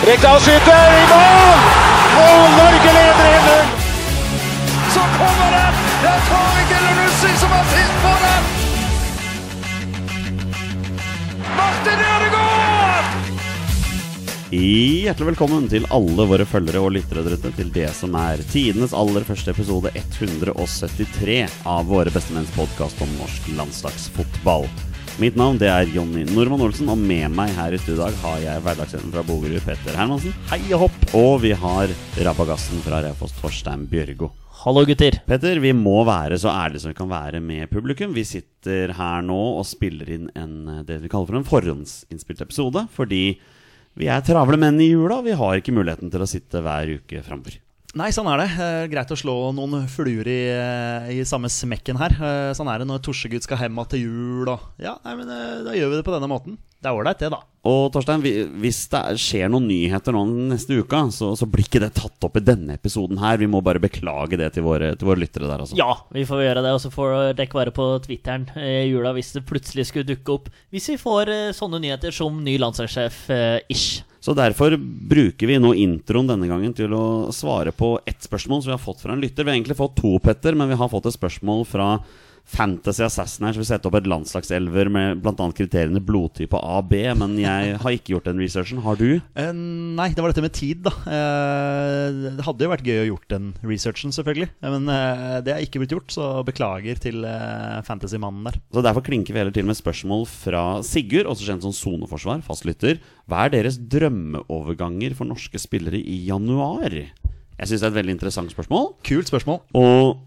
Rekdal skyter i mål! Og Norge leder 1-0! Så kommer den! Det er Tariq Elunussi som har sist på den! Martin Ødegaard! Hjertelig velkommen til alle våre følgere og lyttere der ute til det som er tidenes aller første episode 173 av Våre bestemenns podkast om norsk landslagsfotball. Mitt navn det er Jonny Normann Olsen, og med meg her i studio i dag har jeg hverdagshelten fra Bogerud, Petter Hermansen. Hei og hopp! Og vi har rabagassen fra Raufoss, Torstein Bjørgo. Hallo, gutter. Petter, vi må være så ærlige som vi kan være med publikum. Vi sitter her nå og spiller inn en, det vi kaller for en forhåndsinnspilt episode, fordi vi er travle menn i jula, og vi har ikke muligheten til å sitte hver uke framover. Nei, sånn er det. Eh, greit å slå noen fluer i, eh, i samme smekken her. Eh, sånn er det når Torsegutt skal hjem til jul og Ja, nei, men eh, da gjør vi det på denne måten. Det er ålreit, det, da. Og Torstein, vi, hvis det er- skjer noen nyheter nå neste uka, så, så blir ikke det tatt opp i denne episoden her. Vi må bare beklage det til våre, til våre lyttere der, altså. Ja, vi får gjøre det. Og så får dere være på Twitteren eh, i jula hvis det plutselig skulle dukke opp. Hvis vi får eh, sånne nyheter som ny landslagssjef-ish. Så derfor bruker vi nå introen denne gangen til å svare på ett spørsmål som vi har fått fra en lytter. Vi har egentlig fått to, Petter, men vi har fått et spørsmål fra Fantasy Assassin her, så vi setter opp et landslagselver med bl.a. kriteriene blodtype A B. Men jeg har ikke gjort den researchen. Har du? Uh, nei, det var dette med tid, da. Uh, det hadde jo vært gøy å gjort den researchen, selvfølgelig. Men uh, det er ikke blitt gjort, så beklager til fantasymannen der. Så Derfor klinker vi heller til med spørsmål fra Sigurd, også kjent som Soneforsvar, fastlytter. Hva er deres drømmeoverganger for norske spillere i januar? Jeg syns det er et veldig interessant spørsmål. Kult spørsmål. Og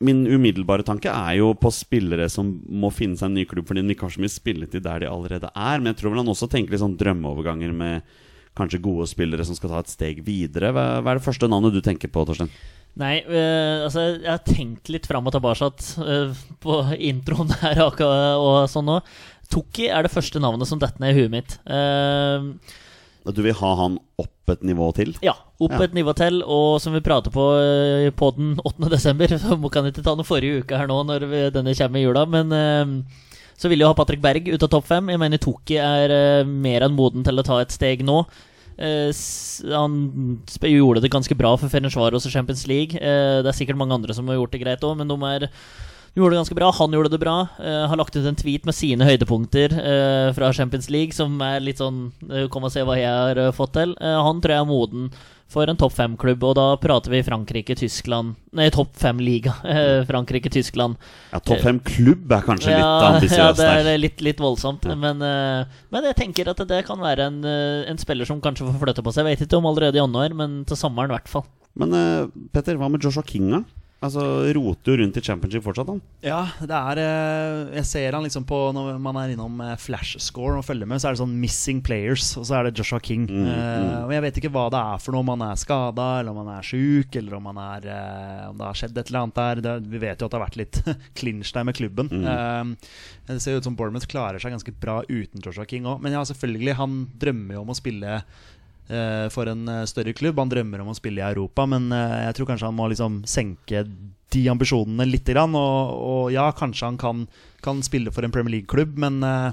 min umiddelbare tanke er jo på spillere som må finne seg en ny klubb fordi de ikke har så mye spilletid der de allerede er. Men jeg tror vel han også tenker litt sånn drømmeoverganger med kanskje gode spillere som skal ta et steg videre. Hva, hva er det første navnet du tenker på, Torstein? Nei, øh, altså jeg har tenkt litt fram og tilbake øh, på introen her og sånn nå. Toki er det første navnet som detter ned i huet mitt. At du vil ha han opp et nivå til? ja, opp Ja. et nivå til, og som vi prater på eh, på den 8. desember Så kan jeg ikke ta noe forrige uke her nå når vi, denne kommer i jula, men eh, så vil jeg ha Patrick Berg ut av topp fem. Jeg mener Toki er eh, mer enn moden til å ta et steg nå. Han gjorde det ganske bra for Ferencvaros og Champions League. Det er sikkert mange andre som har gjort det greit òg, men de er gjorde det ganske bra. Han gjorde det bra. Uh, har lagt ut en tweet med sine høydepunkter uh, fra Champions League, som er litt sånn uh, Kom og se hva jeg har fått til. Han tror jeg er moden for en topp fem-klubb, og da prater vi Frankrike-Tyskland Nei, topp fem-liga. Eh, Frankrike-Tyskland. Ja, Topp fem-klubb er kanskje litt ja, ambisiøst det er litt, litt voldsomt. Men, eh, men jeg tenker at det kan være en, en spiller som kanskje får flytte på seg. Jeg vet ikke om allerede i januar, men til sommeren i hvert fall. Men Petter, hva med Joshua King, da? Altså, Roter jo rundt i championship fortsatt, han. Ja, det er eh, Jeg ser han liksom på Når man er innom flash flashscore og følger med, så er det sånn 'missing players', og så er det Joshua King. Eh, og Jeg vet ikke hva det er for noe, om han er skada, eller om han er sjuk, eller om, han er, eh, om det har skjedd et eller annet der. Det, vi vet jo at det har vært litt clinch der med klubben. Mm. det ser ut som Bournemouth klarer seg ganske bra uten Joshua King òg. Men ja, selvfølgelig, han drømmer jo om å spille eh, for en eh, større klubb. Han drømmer om å spille i Europa, men eh, jeg tror kanskje han må liksom senke de ambisjonene litt. Og, og ja, kanskje han kan, kan spille for en Premier League-klubb, men eh,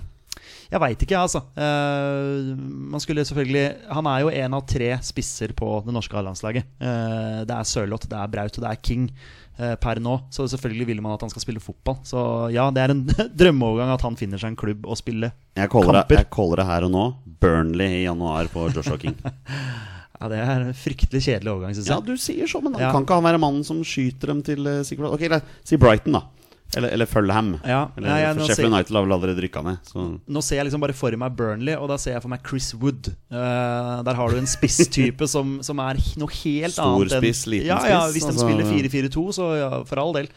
jeg veit ikke, altså. Eh, man skulle selvfølgelig Han er jo en av tre spisser på det norske A-landslaget. Eh, det er Sørloth, det er Braut og det er King eh, per nå. Så selvfølgelig vil man at han skal spille fotball. Så ja, det er en drømmeovergang at han finner seg en klubb å spille Jeg kamper. det, jeg caller det her og nå. Burnley i januar på Joshua King. Ja, Det er en fryktelig kjedelig overgang, syns Ja, du sier så, men han Ja. kan ikke han være mannen som skyter dem til uh, Sigurd Ok. Si Brighton, da. Eller, eller Fulham. Ja, Eller, nei, ja, for Sheffield United har vel allerede rykka ned. Så. Nå ser jeg liksom bare for meg Burnley, og da ser jeg for meg Chris Wood. Uh, der har du en spisstype som, som er noe helt Stor annet enn spiss, liten ja, ja, hvis Hvis de altså- spiller 4-4-2, så ja, for all del.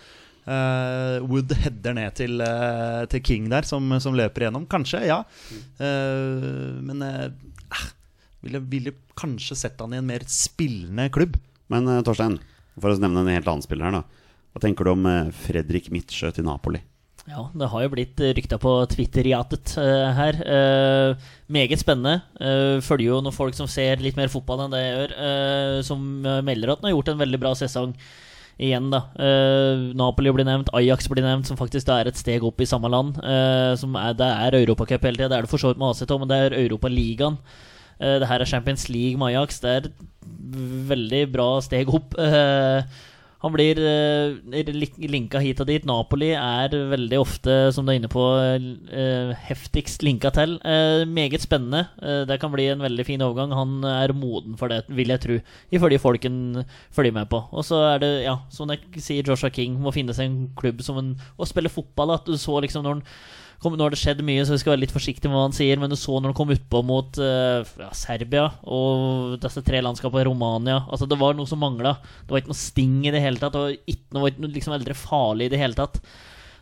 Uh, Wood header ned til, uh, til King der, som, som løper igjennom. Kanskje, ja. Men eh, ah, Ville, ville kanskje sett han i en mer spillende klubb. Men Torstein, for å nevne en helt annen spiller her, da. Hva tenker du om eh, Fredrik Midtsjø til Napoli? Ja, det har jo blitt rykta på Twitter-jatet uh, her. Uh, meget spennende. Uh, følger jo noen folk som ser litt mer fotball enn det jeg gjør, som melder at den har gjort en veldig bra sesong igjen, da. Napoli blir nevnt, Ajax blir nevnt, som faktisk er et steg opp i samme land. er, det er Europacup hele tida. Det er det for så vidt med ACT, men det er Europaligaen. Uh, det her er Champions League med Ajax. Det er et veldig bra steg opp. Uh, han blir uh, linka hit og dit. Napoli er veldig ofte, som du er inne på, uh, heftigst linka til. Uh, meget spennende. det kan bli en veldig fin overgang. Han er moden for det, vil jeg tro, ifølge folken følger med på. Og så er det, ja, som jeg sier, Joshua King må finne seg en klubb som en, å spille fotball. At du så liksom når han kom, Nå har det skjedd mye, så vi skal være litt forsiktige med hva han sier, men du så når han kom utpå mot uh, ja, Serbia og disse tre landskapene, Romania altså Det var noe som mangla. Det var ikke noe sting i det hele tatt. Det var ikke noe, noe liksom aldri farlig i det hele tatt.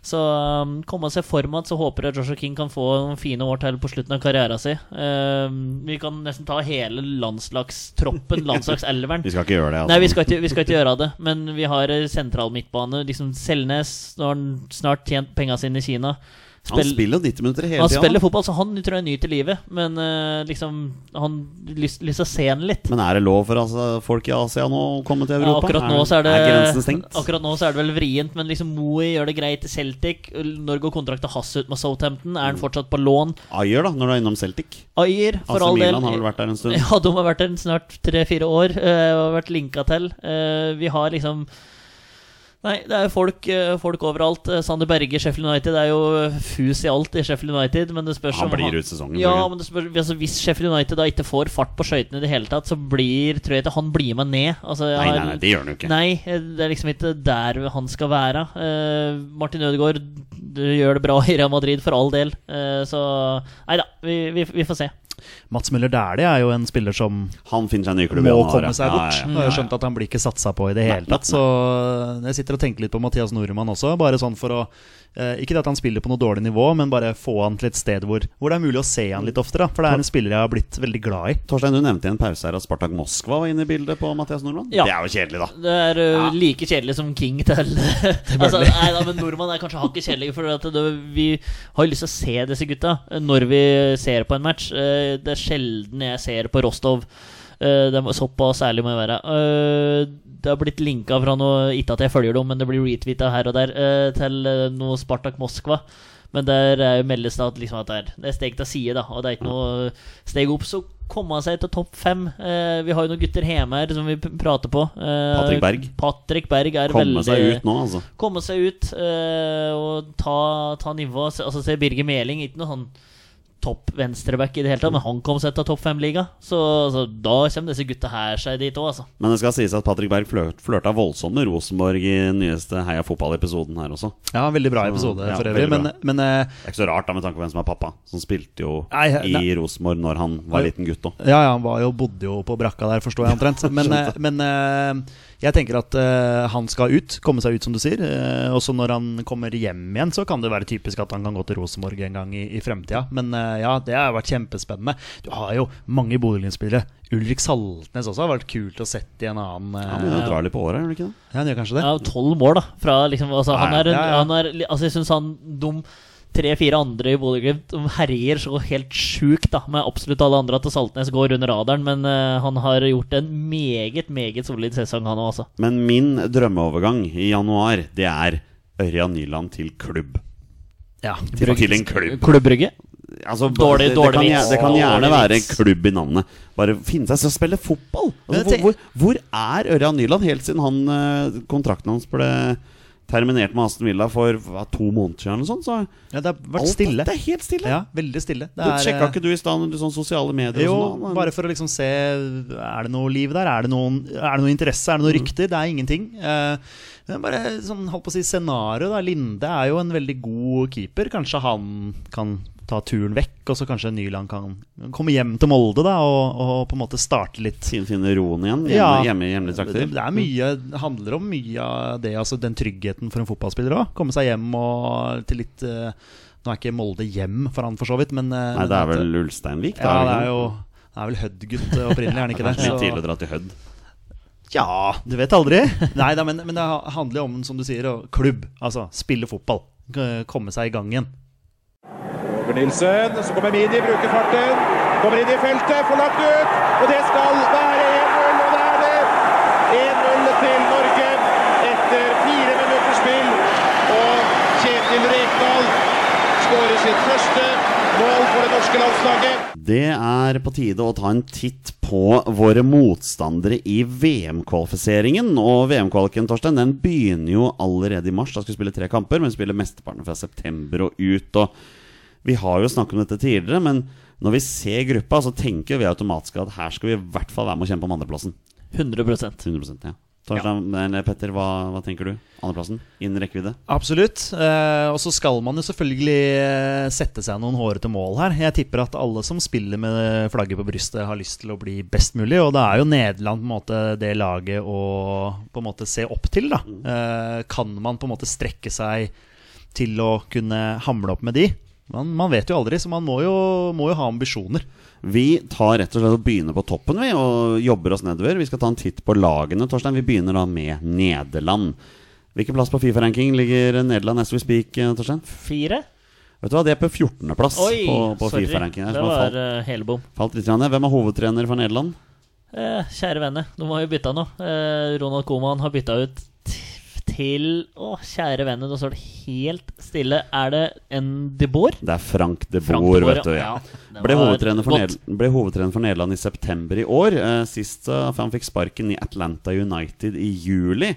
Så um, komme seg format, så håper jeg Joshua King kan få noen fine år til på slutten av karrieren sin. Um, vi kan nesten ta hele landslagstroppen, landslagselveren. vi skal ikke gjøre det. Altså. Nei, vi skal, ikke, vi skal ikke gjøre det. Men vi har sentral midtbane. Liksom Selnes, nå har han snart tjent penga sine i Kina. Spill, han spiller 90 minutter hele tida. Han spiller fotball, så han tror jeg nyter livet. Men uh, liksom Han lyst til å se han litt. Men er det lov for altså, folk i Asia nå å komme til Europa? Ja, akkurat, nå så er det, er grensen stengt? akkurat nå så er det vel vrient, men liksom Moe gjør det greit i Celtic. Når går kontrakten hans ut med Southampton? Er han fortsatt på lån? Ayer, da, når du er innom Celtic? Ayer, for altså, all Milan del. har vel vært der en stund? Ja, de har vært der snart tre-fire år. Uh, har vært linka til. Uh, vi har liksom Nei, det er folk, eh, folk overalt. Eh, Sander Berge, Sheffield United. Det er jo fus i alt i Sheffield United. Men det spørs han blir ut sesongen. Ja, men det spørs, altså, Hvis Sheffield United da ikke får fart på skøytene i det hele tatt, så blir tror jeg ikke han blir med ned. Altså, nei, nei, nei, det gjør han jo ikke. Nei, det er liksom ikke der han skal være. Uh, Martin Ødegaard gjør det bra i Real Madrid, for all del. Uh, så nei da, vi, vi, vi får se. Mats Møller Dæhlie er jo en spiller som Han finner seg en ny klubb må komme seg ja. bort. Ja, ja, Nå har jeg skjønt at han blir ikke satsa på i det hele tatt. Så jeg sitter og tenker litt på Mathias Nordmann også, bare sånn for å Eh, ikke at han spiller på noe dårlig nivå, men bare få han til et sted hvor, hvor det er mulig å se han litt oftere. For det er en spiller jeg har blitt veldig glad i. Torstein, du nevnte i en pause her at Spartak Moskva var inne i bildet på Mathias Nordmann. Ja. Det er jo kjedelig, da. Det er uh, ja. like kjedelig som King til altså, Nei da, men nordmann er kanskje hakket kjedelig. For det, vi har jo lyst til å se disse gutta når vi ser på en match. Uh, det er sjelden jeg ser på Rostov. Uh, det må, såpass ærlig må jeg være. Det har blitt linka fra noe Ikke at jeg følger dem, men det blir retweeta her og der til noe Spartak Moskva. Men der er jo meldes det at, liksom at det, er, det er steg til side, da. Og det er ikke noe steg opp. Så komme seg til topp fem. vi har jo noen gutter hjemme her som vi prater på. Patrick Berg. Patrick Berg er komme veldig seg ut nå, altså. Komme seg ut og ta, ta nivå. Altså se Birger Meling, ikke noe sånn topp venstreback i det hele tatt, men han kom seg til topp fem-liga. Så, så, da kommer disse gutta her seg dit òg, altså. Men det skal sies at Patrick Berg flørt, flørta voldsomt med Rosenborg i den nyeste Heia fotball-episoden her også. Ja, veldig bra episode ja, for øvrig. Men, men uh, Det er ikke så rart da med tanke på hvem som er pappa, som spilte jo nei, nei. i Rosenborg når han var liten gutt òg. Ja, ja, han var jo, bodde jo på brakka der, forstår jeg omtrent. Men, uh, men uh, jeg tenker at uh, han skal ut, komme seg ut, som du sier. Uh, også når han kommer hjem igjen, så kan det være typisk at han kan gå til Rosenborg en gang i, i fremtida. Men uh, ja, det har vært kjempespennende. Du har jo mange Bodø-Glimt-spillere. Ulrik Saltnes også har vært kult å sette i en annen uh, Han drar litt på året, gjør han ikke det? Ja, han gjør kanskje det. Ja, Tolv mål, da. Fra, liksom, altså, han er, ja, ja. Han er, altså, jeg syns han dum tre-fire andre i Bodø-Glimt herjer så helt sjukt da med absolutt alle andre at Saltnes går under radaren. Men uh, han har gjort en meget, meget solid sesong, han òg, altså. Men min drømmeovergang i januar, det er Ørjan Nyland til klubb. Ja, til, til en klubb. Klubbrygge? Altså, dårlig, det, dårlig det, kan, det kan gjerne være en klubb i navnet. Bare finne seg til å spille fotball! Altså, hvor, hvor, hvor, er Ørjan Nyland helt siden han, eh, kontrakten hans ble terminert med Aston Villa for hva, to måneder siden. Sånt, så ja, det har vært alt, stille. Det er helt stille. Ja, veldig stille. Det er, Sjekka ikke du i stand sånn sosiale medier? Jo, sånn, bare for å liksom se Er det noe liv der? Er det, noen, er det noe interesse? Er det noe mm. Det er ingenting. Uh, bare sånn, holdt på å si scenario. da. Linde er jo en veldig god keeper. Kanskje han kan ta turen vekk, og så kanskje Nyland kan komme hjem til Molde da, og, og på en måte starte litt Finne roen igjen hjemme, ja, hjemme hjemlige trakter? Det, er mye, handler om mye av det, altså den tryggheten for en fotballspiller òg. Komme seg hjem og til litt uh, Nå er ikke Molde hjem for han, for så vidt, men uh, Nei, det er vel Ulsteinvik? Ja, det er jo det er vel Hødd-gutt opprinnelig, er han ikke det? Litt tidlig å dra til Hødd. Ja, du vet aldri. Nei da, men, men det handler jo om, som du sier, klubb. Altså spille fotball. Komme seg i gang igjen. Over Nilsen, så kommer Midi, bruker farten. Kommer inn i feltet, får lagt ut. Og det skal være 1-0, og det er det! 1-0 til Norge etter fire minutters spill. Og Kjetil Rekdal skårer sitt første mål for det norske landslaget. Det er på tide å ta en titt på våre motstandere i VM-kvalifiseringen. Og VM-kvaliken Torstein, den begynner jo allerede i mars. Da skal vi spille tre kamper, men vi spiller mesteparten fra september og ut. Og vi har jo snakket om dette tidligere, men når vi ser gruppa, så tenker vi automatisk at her skal vi i hvert fall være med å kjempe om andreplassen. 100% 100 ja. Torstein, eller Petter, hva, hva tenker du? Andreplassen? Innen rekkevidde? Absolutt. Eh, og så skal man jo selvfølgelig eh, sette seg noen hårete mål her. Jeg tipper at alle som spiller med flagget på brystet, har lyst til å bli best mulig. Og det er jo Nederland på en måte det laget å på en måte se opp til. da eh, Kan man på en måte strekke seg til å kunne hamle opp med de? Man, man vet jo aldri, så man må jo, må jo ha ambisjoner. Vi tar rett og slett og begynner på toppen vi og jobber oss nedover. Vi skal ta en titt på lagene. Torstein, Vi begynner da med Nederland. Hvilken plass på Fifa-ranking ligger Nederland as we speak? eh, Torstein? Fire? Vet du hva, De er på 14.-plass på, på. Fifa-ranking. Det var falt, uh, helebom. falt litt. ned. Hvem er hovedtrener for Nederland? Eh, kjære venner, de har jo bytta nå. Eh, Ronald Koeman har bytta ut til Å, kjære venner, nå står det helt stille. Er det en de Boer? Det er Frank de Frank Boer, de Boer, vet du. ja. Ja. Ble, hovedtrener ble hovedtrener for Nederland i september i år. Eh, sist eh, han fikk sparken i Atlanta United i juli.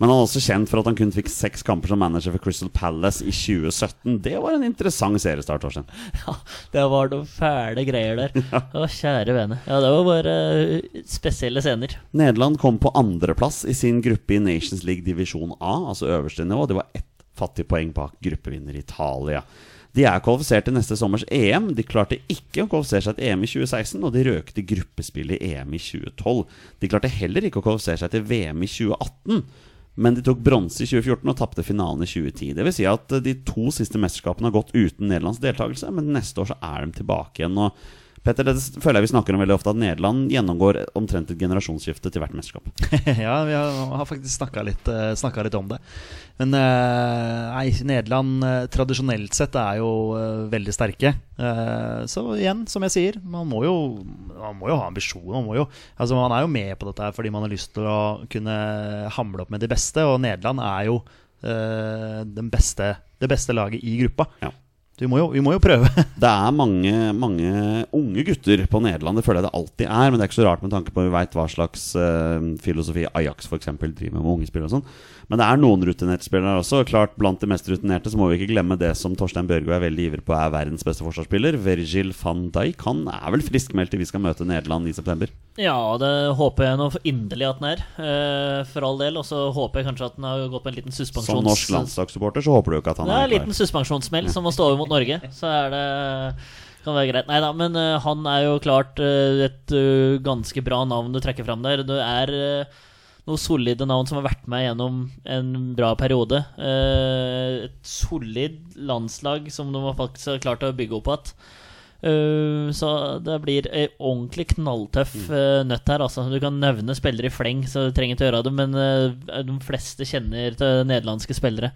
Men han er også kjent for at han kun fikk seks kamper som manager for Crystal Palace i 2017. Det var en interessant seriestart. Torstein. Ja, det var noen fæle greier der. Å, kjære vene. Ja, det var bare eh, spesielle scener. Nederland kom på andreplass i sin gruppe i Nations League divisjon A, altså øverste nivå. Det var ett fattig poeng bak gruppevinner Italia. De er kvalifisert til neste sommers EM. De klarte ikke å kvalifisere seg til EM i 2016, og de røk til gruppespill i EM i 2012. De klarte heller ikke å kvalifisere seg til VM i 2018. Men de tok bronse i 2014 og tapte finalen i 2010. Det vil si at eh, de to siste mesterskapene har gått uten nederlandsk deltakelse, men neste år så er de tilbake igjen. Og Petter, det føler jeg vi snakker om veldig ofte, at Nederland gjennomgår omtrent et generasjonsskifte til hvert mesterskap. ja, vi har, faktisk snakka litt, eh, litt om det. Men eh, nei, Nederland eh, tradisjonelt sett er jo veldig sterke. Så igjen, som jeg sier, man må jo, man må jo ha ambisjoner. Man, jo, altså man er jo med på dette fordi man har lyst til å kunne hamle opp med de beste, og Nederland er jo den beste, det beste laget i gruppa. Ja. Vi må jo, vi må jo prøve. Det er mange, mange unge gutter på Nederland. Det føler jeg det alltid er. Men det er ikke så rart med tanke på vi veit hva slags uh, filosofi Ajax for eksempel, driver med med unge spillere og sånn. Men det er noen rutinerte spillere også. Klart Blant de mest rutinerte så må vi ikke glemme det som Torstein Børgo er veldig ivrig på er verdens beste forsvarsspiller. Virgil van Dijk. Han er vel friskmeldt til vi skal møte Nederland i september. Ja, det håper jeg nå inderlig at den er. eh, for all del. Og så håper jeg kanskje at den har gått på en liten suspensjons... Som norsk landslagssupporter så håper du ikke at han Det er er en liten klar. suspensjonssmell som må stå over mot Norge. Så er det kan være greit. Nei da, men uh, han er jo klart uh, et uh, ganske bra navn du trekker fram der. Du er noen solide navn som har vært med gjennom en bra periode. Eh, et solid landslag som de faktisk har klart å bygge opp igjen. Uh, så det blir ei ordentlig knalltøff uh, nøtt her. Altså. Du kan nevne spillere i fleng, så du trenger ikke gjøre det, men uh, de fleste kjenner til nederlandske spillere.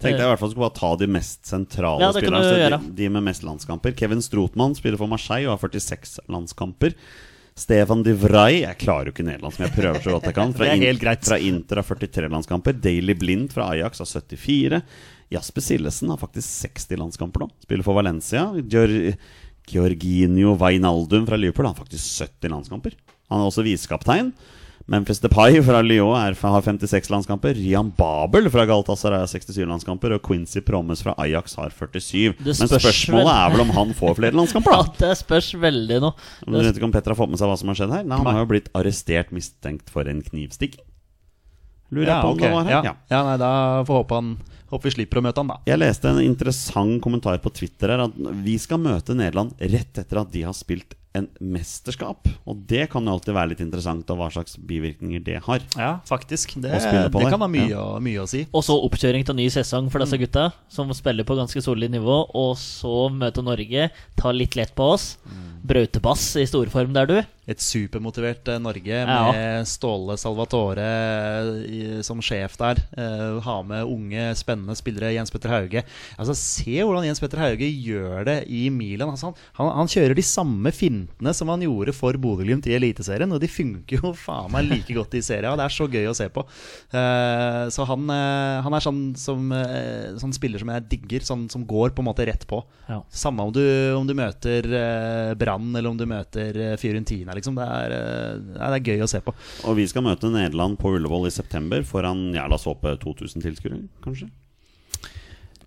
Tenkte jeg i hvert fall skulle bare ta de mest sentrale Ja, spillerne. altså. De, de med mest landskamper. Kevin Strotmann spiller for Marseille og har 46 landskamper. Stefan de Vrij Jeg klarer jo ikke nederland som jeg prøver så godt jeg kan. Fra, In- fra Inter har 43 landskamper. Daily Blind fra Ajax har 74. Jasper Sillesen har faktisk 60 landskamper nå. Spiller for Valencia. Geor Georginio Vainaldum fra Liverpool har faktisk 70 landskamper. Han er også visekaptein. Memphis Depay fra Lyon er, har 56 landskamper. Rian Babel fra Galatasaray har 67 landskamper. Og Quincy Promes fra Ajax har 47. Men spørsmålet vel. er vel om han får flere landskamper, Ja, da? det spørs veldig nå. Du vet ikke om Petter har fått med seg hva som har skjedd her? Nei, Han har jo blitt arrestert mistenkt for en knivstikking. Lurer jeg Ja, på om okay. det var her? ja. ja, nei, da får håpe, han, Håper vi slipper å møte han, da. Jeg leste en interessant kommentar på Twitter her at vi skal møte Nederland rett etter at de har spilt en mesterskap. Og det kan jo alltid være litt interessant, og hva slags bivirkninger det har. Ja, faktisk. Det, det det. kan ha mye, Ja. mye å si. Og så oppkjøring til ny sesong for disse gutta, som spiller på ganske solid nivå. Og så møte Norge, ta litt lett på oss. Brautebass i storform der, du. Et supermotivert Norge Norge Ja. med Ståle Salvatore i, som sjef der. Uh, ha med unge, spennende spillere. Jens Petter Hauge. Altså, se hvordan Jens Petter Hauge gjør det i Milan. Altså, han, han, han kjører de samme fintene som han gjorde for Bodø-Glimt i Eliteserien, og de funker jo faen meg like godt i serien. Det er så gøy å se på. Uh, så han, uh, han er sånn, som, eh, sånn spiller som jeg digger, sånn, som går på en måte rett på. Ja. Samme om du, om du møter eh, Brann eller om du møter eh, Fiorentina. Liksom. Det, er, eh, det er gøy å se på. Og vi skal møte Nederland på Ullevål i september foran ja, la oss håpe 2000 tilskuere, kanskje?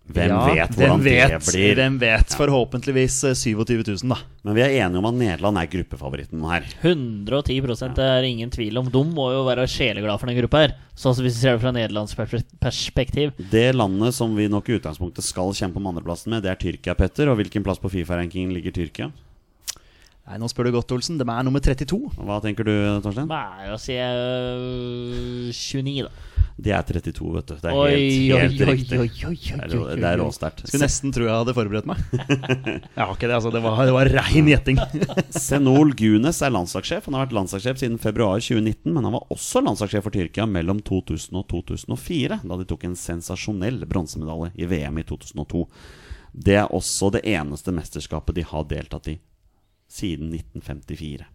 Hvem Ja, vet hvordan vet, det blir? Hvem vet? Forhåpentligvis eh, 27 000, da. Men vi er enige om at Nederland er gruppefavoritten her. 110 det er ingen tvil om. De må jo være sjeleglade for den gruppa her. Sånn som hvis vi ser det fra Nederlands perspektiv. Det landet som vi nok i utgangspunktet skal kjempe om andreplassen med, det er Tyrkia, Petter. Og hvilken plass på Fifa-rankingen ligger Tyrkia? Nei, Nå spør du godt, Olsen. De er nummer 32. Hva tenker du, Torstein? Nei, da sier jeg øh, 29, da. De er 32, vet du. Det er Oi, helt, helt oi, riktig. oi, oi, oi, Det er, oi, det er oi. råsterkt. Skulle nesten tro jeg hadde forberedt meg. Jeg har ikke det, altså. Det var, det var rein gjetting. Senol Gunes er landslagssjef. Han har vært landslagssjef siden februar 2019, men han var også landslagssjef for Tyrkia mellom 2000 og 2004, da de tok en sensasjonell bronsemedalje i VM i 2002. Det er også det eneste mesterskapet de har deltatt i siden 1954.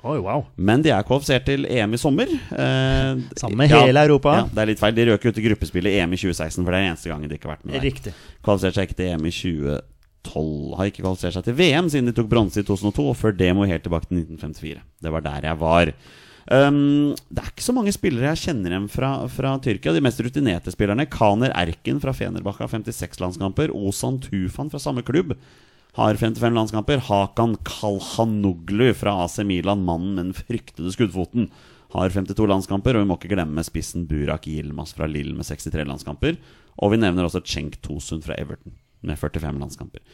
Oi, wow. Men de er kvalifisert til EM i sommer. Eh, Sammen med hele Europa. Ja, det er litt feil. De røk ut i gruppespillet EM i 2016, for det er den eneste gangen de ikke har vært med der. Riktig. Kvalifiserte seg ikke til EM i 2012. Har ikke kvalifisert seg til VM siden de tok bronse i 2002, og før det må helt tilbake til 1954. Det var der jeg var. Um, det er ikke så mange spillere jeg kjenner igjen fra, fra Tyrkia. De mest rutinerte spillerne Kaner Erken fra Fenerbahçe har 56 landskamper. Ozan Tufan fra samme klubb har 55 landskamper. Hakan Kalhanoglu fra AC Milan, mannen med den fryktede skuddfoten, har 52 landskamper. Og vi må ikke glemme spissen Burak Yilmaz fra Lill med 63 landskamper. Og vi nevner også Cenk Tosun fra Everton med 45 landskamper.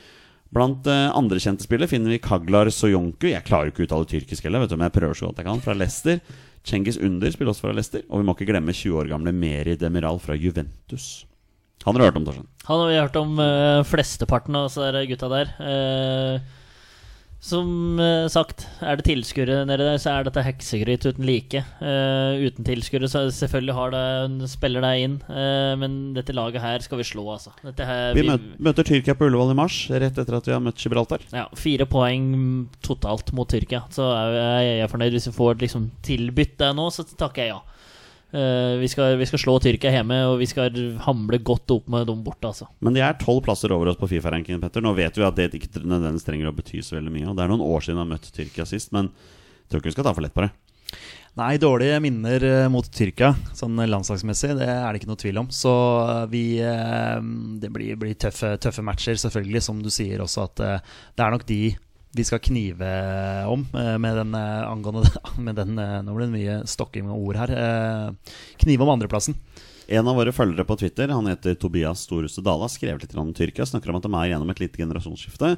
Blant eh, andre kjente spillere finner vi Kaglar Soyonku. Jeg klarer jo ikke å uttale tyrkisk heller, vet du, men jeg prøver så godt jeg kan. Fra Leicester. Cengiz Under spiller også fra Leicester. Og vi må ikke glemme 20 år gamle Meri Demiral fra Juventus. Han har du hørt om, Torstein? Han har vi hørt om uh, flesteparten av disse der gutta der. Uh, som uh, sagt, er det tilskuere nede der, så er dette heksegryt uten like. Uten tilskuere, så selvfølgelig har det, spiller det inn. Men dette laget her skal vi slå, altså. Her, Vi møter, møter Tyrkia på Ullevål i mars, rett etter at vi har møtt Gibraltar. Ja, Fire poeng totalt mot Tyrkia. Så er jeg, jeg er fornøyd hvis vi får liksom tilbudt det nå, så takker jeg ja. Eh, vi, skal, vi skal slå Tyrkia hjemme, og vi skal hamle godt opp med dem borte, altså. Men de er tolv plasser over oss på Fifa-rankingen, Petter. Nå vet vi at det ikke nødvendigvis trenger å bety så veldig mye. Og det er noen år siden vi har møtt Tyrkia sist, men jeg tror ikke vi skal ta for lett på det. Nei, dårlige minner eh, mot Tyrkia, sånn landslagsmessig, det er det ikke noe tvil om. Så eh, vi Det blir, blir tøffe, tøffe matcher, selvfølgelig, som du sier også, at det er nok de vi skal knive om eh, med den eh, angående med den, eh, Nå blir det mye stokking med ord her. eh, Knive om andreplassen. En av våre følgere på Twitter, han heter Tobias Storhuset Dala, skrev litt om Tyrkia. Snakker om at de er gjennom et lite generasjonsskifte.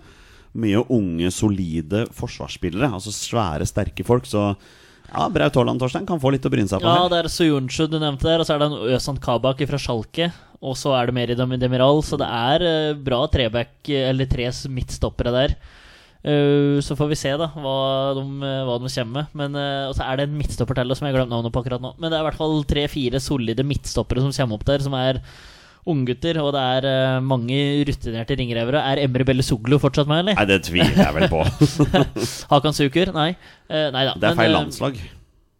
Mye unge, solide forsvarsspillere. Altså svære, sterke folk. Så ja, Braut Haaland Torstein kan få litt å bryne seg på Ja, her. det er Soyuncu du nevnte der, og så er det en Øsan Kabak fra Schalke. Og så er det Meri i Demiral, så det er eh, bra treback, eller tre midtstoppere der. Eh, så får vi se da hva de, eh, hva de kommer med. Men uh, Og så er det en midtstopper til som jeg har glemt navnet på akkurat nå. Men det er i hvert fall tre-fire solide midtstoppere som kommer opp der, som er unggutter. Og det er uh, mange rutinerte ringrevere. Er Emre Bellesoglu fortsatt med, eller? Nei, det tviler jeg vel på. Hakan Sukur? Nei. Nei da. Det er Men, feil landslag.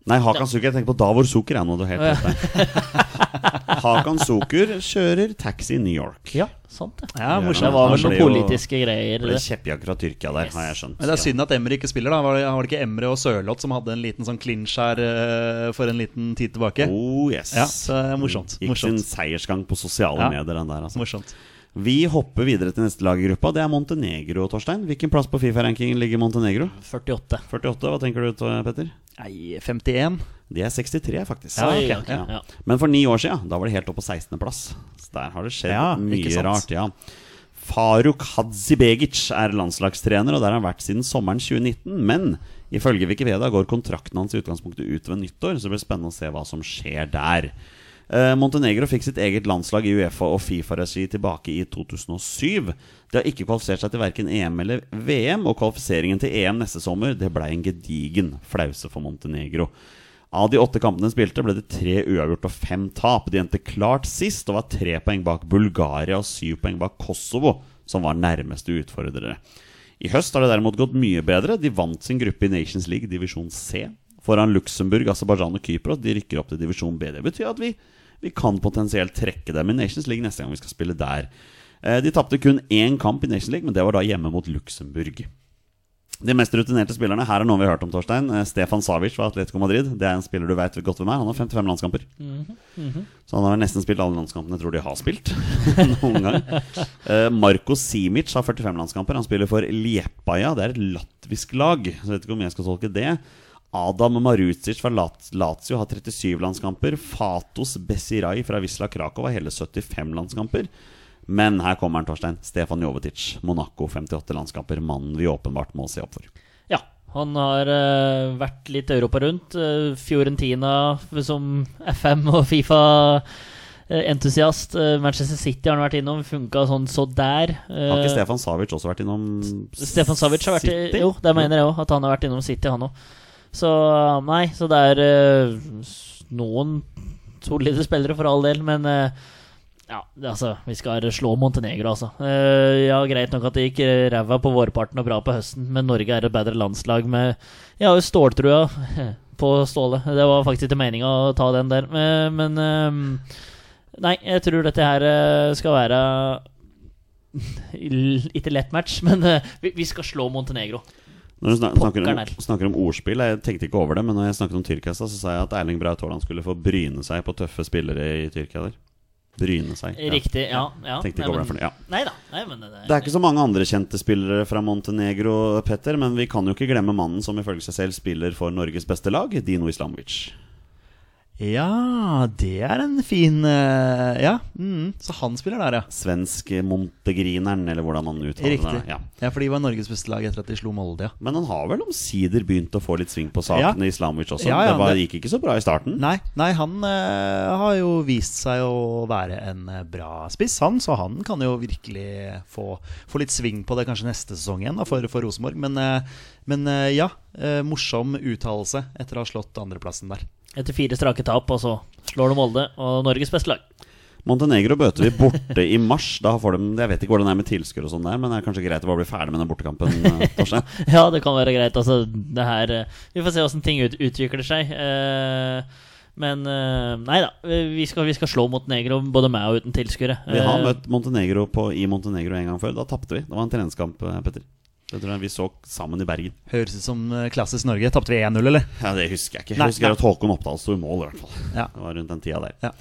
Nei, Hakan Sukur. Jeg tenker på Davor Sukur. Jeg, nå, du helt. Hakan Sukur kjører taxi i New York. Ja, sant det. Ja, morsomt. Det var vel noen politiske greier. Det ble kjeppjakt fra Tyrkia der, Yes. har jeg skjønt. Men det er synd at Emre ikke spiller. da Var det, var det ikke Emre og Sørloth som hadde en liten sånn clinch her uh, for en liten tid tilbake? Oh, yes. Ja, så det er morsomt. Gikk sin seiersgang på sosiale Ja. medier, den der. Altså. morsomt. Vi hopper videre til neste lag i gruppa. Det er Montenegro, Torstein. Hvilken plass på Fifa-rankingen ligger Montenegro? 48. 48, hva tenker du, Petter? Nei, 51? De er 63, faktisk. Ja, okay. ok, ok, ja. ja. Men for ni år siden, da var de helt opp på 16.-plass. Så der har det skjedd Ja, mye rart, ja. Faruk Hadzibegic er landslagstrener, og der har han vært siden sommeren 2019. Men ifølge Wikipedia går kontrakten hans i utgangspunktet ut ved nyttår, så det blir spennende å se hva som skjer der. Eh, Montenegro fikk sitt eget landslag i Uefa og Fifa-regi tilbake i 2007. De har ikke kvalifisert seg til verken EM eller VM, og kvalifiseringen til EM neste sommer Det ble en gedigen flause for Montenegro. Av de åtte kampene de spilte, ble det tre uavgjort og fem tap. De endte klart sist og var tre poeng bak Bulgaria og syv poeng bak Kosovo, som var nærmeste utfordrere. I høst har det derimot gått mye bedre. De vant sin gruppe i Nations League divisjon C foran Luxembourg, Aserbajdsjan og Kypros. De rykker opp til divisjon B. Det betyr at vi, vi kan potensielt trekke dem i Nations League neste gang vi skal spille der. Eh, De tapte kun én kamp i Nations League, men det var da hjemme mot Luxembourg. De mest rutinerte spillerne her er noen vi har hørt om, Torstein. Eh, Stefan Savic fra Atletico Madrid. Det er en spiller du vet godt hvem er. Han har 55 landskamper. Så han har nesten spilt alle landskampene jeg tror de har spilt. Noen gang Marco Marko Simic har 45 landskamper. Han spiller for Liepaja. Det er et latvisk lag. Så jeg vet ikke om jeg skal tolke det. Adam Marucic fra Lazio har 37 landskamper. Fatos Besirai fra Wisla Krakow har hele 75 landskamper. Men her kommer han, Torstein. Stefan Jovetic, Monaco, 58 landskamper. Mannen vi åpenbart må se opp for. Ja, han har uh, vært litt Europa rundt. Uh, Fiorentina som FM og Fifa-entusiast. Manchester City har han vært innom. Funka sånn så der. Eh, Har ikke Stefan Savic også vært innom Stefan Savic har vært City? Jo, det mener jeg òg. At han har vært innom City, han òg. Så nei, så det er uh, noen solide spillere for all del, men uh, ja, altså, vi skal slå Montenegro, altså. Uh, ja, greit nok at det gikk eh, ræva på vårparten og bra på høsten, men Norge er et bedre landslag med Jeg har jo ståltrua på Ståle. Det var faktisk ikke meninga å ta den der, men, men uh, Nei, jeg tror dette her eh, skal være ikke lett match, men eh, vi, vi skal slå Montenegro. Når du snak, snakker, om, snakker om ordspill Jeg tenkte ikke over det, men når jeg snakket om Tyrkia, så sa jeg at Erling Braut Haaland skulle få bryne seg på tøffe spillere i Tyrkia der. Bryne seg. ja. Riktig, ja. ja. Tenkte ikke over det for ja. Nei da. Nei, men det, Det er ikke så mange andre kjente spillere fra Montenegro, Petter, men vi kan jo ikke glemme mannen som ifølge seg selv spiller for Norges beste lag, Dino Islamovic. Ja, det er en fin eh, Ja, mm, så han spiller der, ja. Svensk Montegrineren, eller hvordan man uttaler Riktig. det. Ja. Ja, for de var Norges beste lag etter at de slo Molde, ja. Men han har vel omsider begynt å få litt sving på sakene, Islamovic også. Ja, ja, det var, det- gikk ikke så bra i starten. Nei, nei han uh, har jo vist seg å være en eh, bra spiss, han. Så han kan jo virkelig få, få litt sving på det kanskje neste sesong igjen da, for, for Rosenborg. Men, uh, men uh, ja, eh, morsom uttalelse etter å ha slått andreplassen der. Etter fire strake tap, og så slår de Molde og Norges beste lag. Montenegro bøter vi borte i mars. Da får de, Jeg vet ikke hvordan det er med tilskuere og sånn der, men det er kanskje greit å bare bli ferdig med den bortekampen. eh, Ja, det kan være greit. Altså, det her eh, Vi får se åssen ting ut, utvikler seg. Eh, men nei da. Vi skal, vi skal slå Montenegro både med og uten tilskuere. Vi har møtt Montenegro på, i Montenegro en gang før. Da tapte vi. Det var en treningskamp, Petter. Det tror jeg vi så sammen i Bergen. Høres ut som eh, klassisk Norge. Tapte vi 1-0, eller? Ja, Det husker jeg ikke. Jeg Nei, husker nei. at Håkon Oppdal sto i mål, i hvert fall. Ja. Det var rundt den tida der. Ja.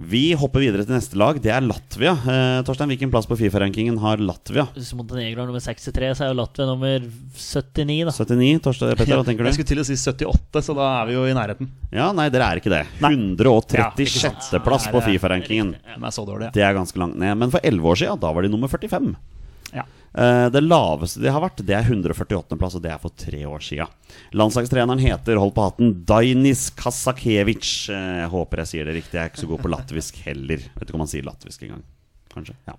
Vi hopper videre til neste lag. Det er Latvia. Eh, Torstein, hvilken plass på Fifa-rankingen har Latvia? Hvis Montenegro er nummer 63, så er jo Latvia nummer 79, da. 79. Torstein, Petter, hva tenker du? Jeg skulle til å si 78, så da er vi jo i nærheten. Ja, Nei, dere er ikke det. Nei. Ja, ikke 136. sant. plass ja, på Fifa-rankingen. Er. Det er ganske langt ned. Men for 11 år siden, da var de nummer 45. Ja. Eh, Det laveste de har vært, det er 148. plass, og det er for tre år sia. Landslagstreneren heter, hold på hatten, Dainis Kasakevic. Eh, Jeg håper jeg sier det riktig. Jeg er ikke så god på latvisk heller. Vet ikke om man sier latvisk engang. Kanskje. Ja.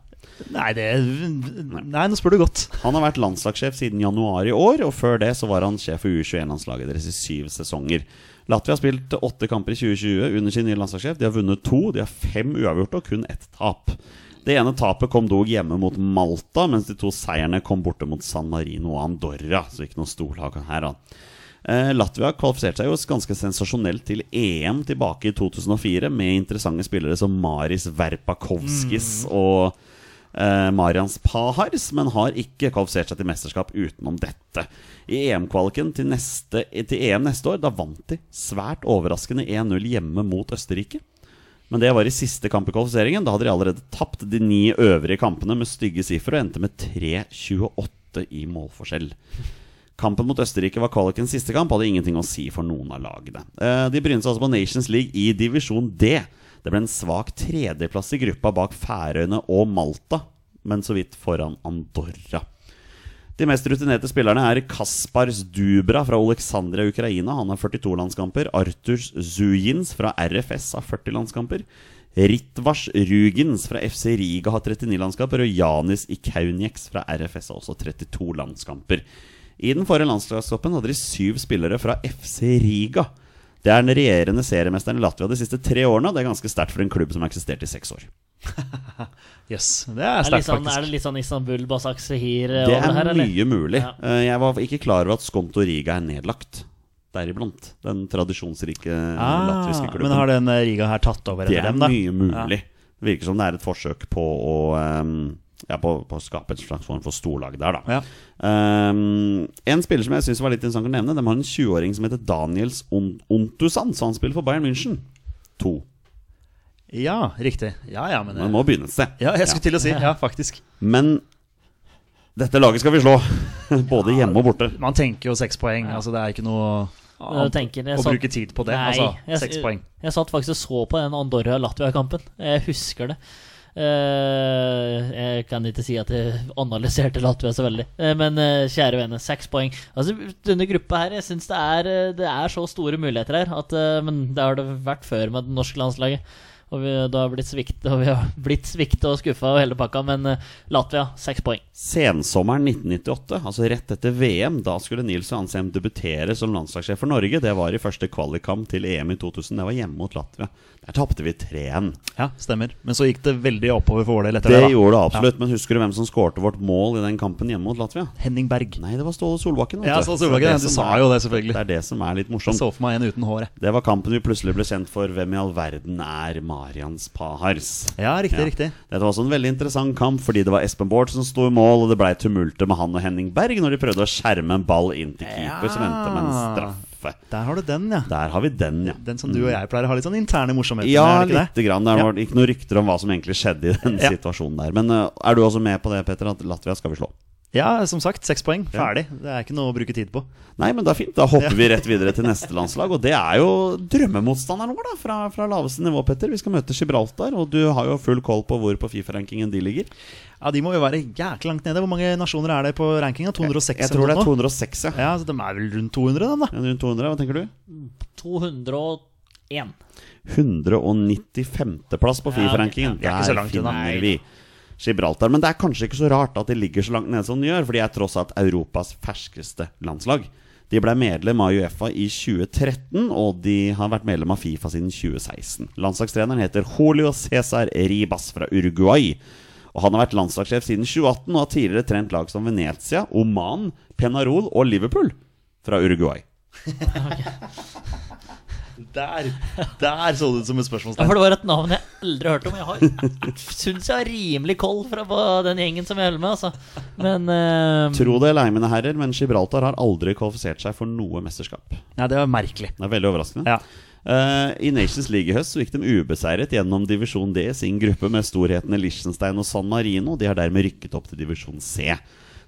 Nei, det Nei, nå spør du godt. Han har vært landslagssjef siden januar i år, og før det så var han sjef for U21-landslaget deres i syv sesonger. Latvia har spilt åtte kamper i 2020 under sin nye landslagssjef. De har vunnet to, de har fem uavgjorte og kun ett tap. Det ene tapet kom dog hjemme mot Malta, mens de to seierne kom borte mot San Marino og Andorra. Så ikke noe storlag her, da. Eh, Latvia kvalifiserte seg jo ganske sensasjonelt til EM tilbake i 2004 med interessante spillere som Maris Verpakovskis og eh, Marians Pahars, men har ikke kvalifisert seg til mesterskap utenom dette. I EM-kvaliken til, til EM neste år, da vant de svært overraskende 1-0 hjemme mot Østerrike. Men det var i siste kamp i kvalifiseringen. Da hadde de allerede tapt de ni øvrige kampene med stygge sifre og endte med 3-28 i målforskjell. Kampen mot Østerrike var kvalikens siste kamp, hadde ingenting å si for noen av lagene. Eh, De brynet seg altså på Nations League i divisjon D. Det ble en svak tredjeplass i gruppa bak Færøyene og Malta. men så vidt foran Andorra. De mest rutinerte spillerne er Kaspars Dubra fra Oleksandria Ukraina. Han har 42 landskamper. Arturs Zujins fra RFS har 40 landskamper. Ritvars Rugens fra FC Riga har 39 landskamper. Og Janis Ikaunieks fra RFS har også 32 landskamper. I den forrige landslagstoppen hadde de syv spillere fra FC Riga. Det er den regjerende seriemesteren i Latvia de siste tre årene. Og det er ganske sterkt for en klubb som har eksistert i seks år. Yes, det er Er, sterkt, faktisk sånn, er det litt sånn Istanbul, Basak Sehir Det over det er her, eller? mye mulig. Ja. Eh, Jeg var ikke klar over at Skonto Riga er nedlagt. Deriblant. Den tradisjonsrike Ah, latviske klubben. men har den eh, Riga her tatt over det etter er dem, da? mye mulig. Det virker som det er et forsøk på å um, ja, på, på å skape en slags form for storlag der, da. Ja. Um, en spiller som jeg syns var litt interessant å nevne, De har en 20-åring som heter Daniels Ontusan, så han spiller for Bayern München. To. Ja, riktig. Ja, ja, men Man må begynne et sted. Ja, jeg skulle til å si. Ja, faktisk. Men dette laget skal vi slå. Både hjemme og borte. Man tenker jo seks poeng. Altså, det er ikke noe Jeg tenker, å satt- bruke tid på det. Nei, altså, jeg- seks poeng. Jeg satt faktisk og så på den Andorra-Latvia-kampen. Jeg husker det. Uh, jeg kan ikke si at jeg analyserte Latvia så veldig. Uh, men uh, kjære vene, seks poeng. Altså, Denne gruppa her, jeg syns det, det er så store muligheter her. At, men det har det vært før med det norske landslaget. Og vi, det har blitt svikt, og vi har blitt svikta og skuffa og hele pakka. Men eh, Latvia, seks poeng. Sensommeren 1998, altså rett etter VM, da skulle Nils Johansheim debutere som landslagssjef for Norge. Det var i første kvalikkamp til EM i 2000. Det var hjemme mot Latvia. Der tapte vi 3-1. Ja, stemmer. Men så gikk det veldig oppover for vår del etter Det det. da gjorde det absolutt, men husker du hvem som skårte vårt mål i den kampen hjemme mot Latvia? Henning Berg. Nei, det var Ståle Solbakken. Ja. Ståle Solbakken, du sa jo det, selvfølgelig. Det er det som er litt morsomt. Jeg så for meg en uten hår, jeg. Det var kampen vi plutselig ble kjent for hvem i all verden er Marians Pahars. Ja, riktig, Ja. riktig. Dette var også en veldig interessant kamp fordi det var Espen Bård som sto i mål, og det blei tumulter med han og Henning Berg når de prøvde å skjerme en ball inn til keeper som endte med en straffe. Der har du den, ja. Der har vi den, ja. Den som du og jeg pleier å ha litt sånn interne morsomheter Ja, med, Ja, lite grann. Det var ikke noen rykter om hva som egentlig skjedde i den situasjonen der. Men uh, er du også med på det, Petter, at Latvia skal vi slå? Ja, som sagt, seks poeng. Ja. Ferdig. Det er ikke noe å bruke tid på. Nei, men det er fint. Da hopper vi rett videre til neste landslag. Og det er jo drømmemotstanderen vår, da, fra, fra laveste nivå, Petter. Vi skal møte Gibraltar, og du har jo full koll på hvor på Fifa-rankingen de ligger. Ja, De må jo være jæklig langt nede. Hvor mange nasjoner er det på rankinga? 206? Jeg tror det er 206, ja. Ja, så De er vel rundt 200, dem, da. Ja, Rundt 200, hva tenker du? 201. 195.-plass på Fifa-rankingen. Ja, det er ikke så langt unna. Gibraltar. Men det er kanskje ikke så rart at de ligger så langt nede som de gjør, for de er tross alt Europas ferskeste landslag. De ble medlem av Uefa i 2013, og de har vært medlem av Fifa siden 2016. Landslagstreneren heter Julio Cæsar Ribas fra Uruguay. Og Han har vært landslagssjef siden 2018 og har tidligere trent lag som Venezia, Oman, Penarol og Liverpool fra Uruguay. Der Der så det ut som et Ja, for det var et navn jeg aldri hørte om. Jeg har syns jeg har rimelig koll fra på den gjengen som jeg holder med, altså. Men uh, Tro det eller ei, mine herrer, men Gibraltar har aldri kvalifisert seg for noe mesterskap. Ja, det var merkelig. Det er veldig overraskende. Ja. Uh, I Nations League i høst så gikk de ubeseiret gjennom divisjon D sin gruppe med storhetene Liechtenstein og San Marino. De har dermed rykket opp til divisjon C.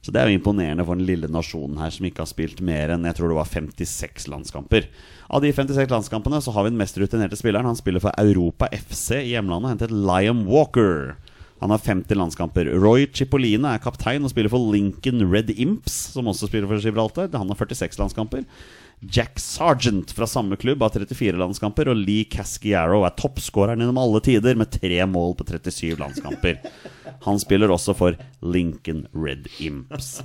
Så det er jo imponerende for den lille nasjonen her som ikke har spilt mer enn jeg tror det var 56 landskamper. Av de 56 landskampene så har vi den mest rutinerte spilleren. Han spiller for Europa FC i hjemlandet, hentet Liam Walker. Han har 50 landskamper. Roy Cipollina er kaptein og spiller for Lincoln Red Imps, som også spiller for Gibraltar. Han har 46 landskamper. Jack Sargent fra samme klubb har 34 landskamper, og Lee Casciaro er toppskåreren gjennom alle tider med tre mål på 37 landskamper. Han spiller også for Lincoln Red Imps.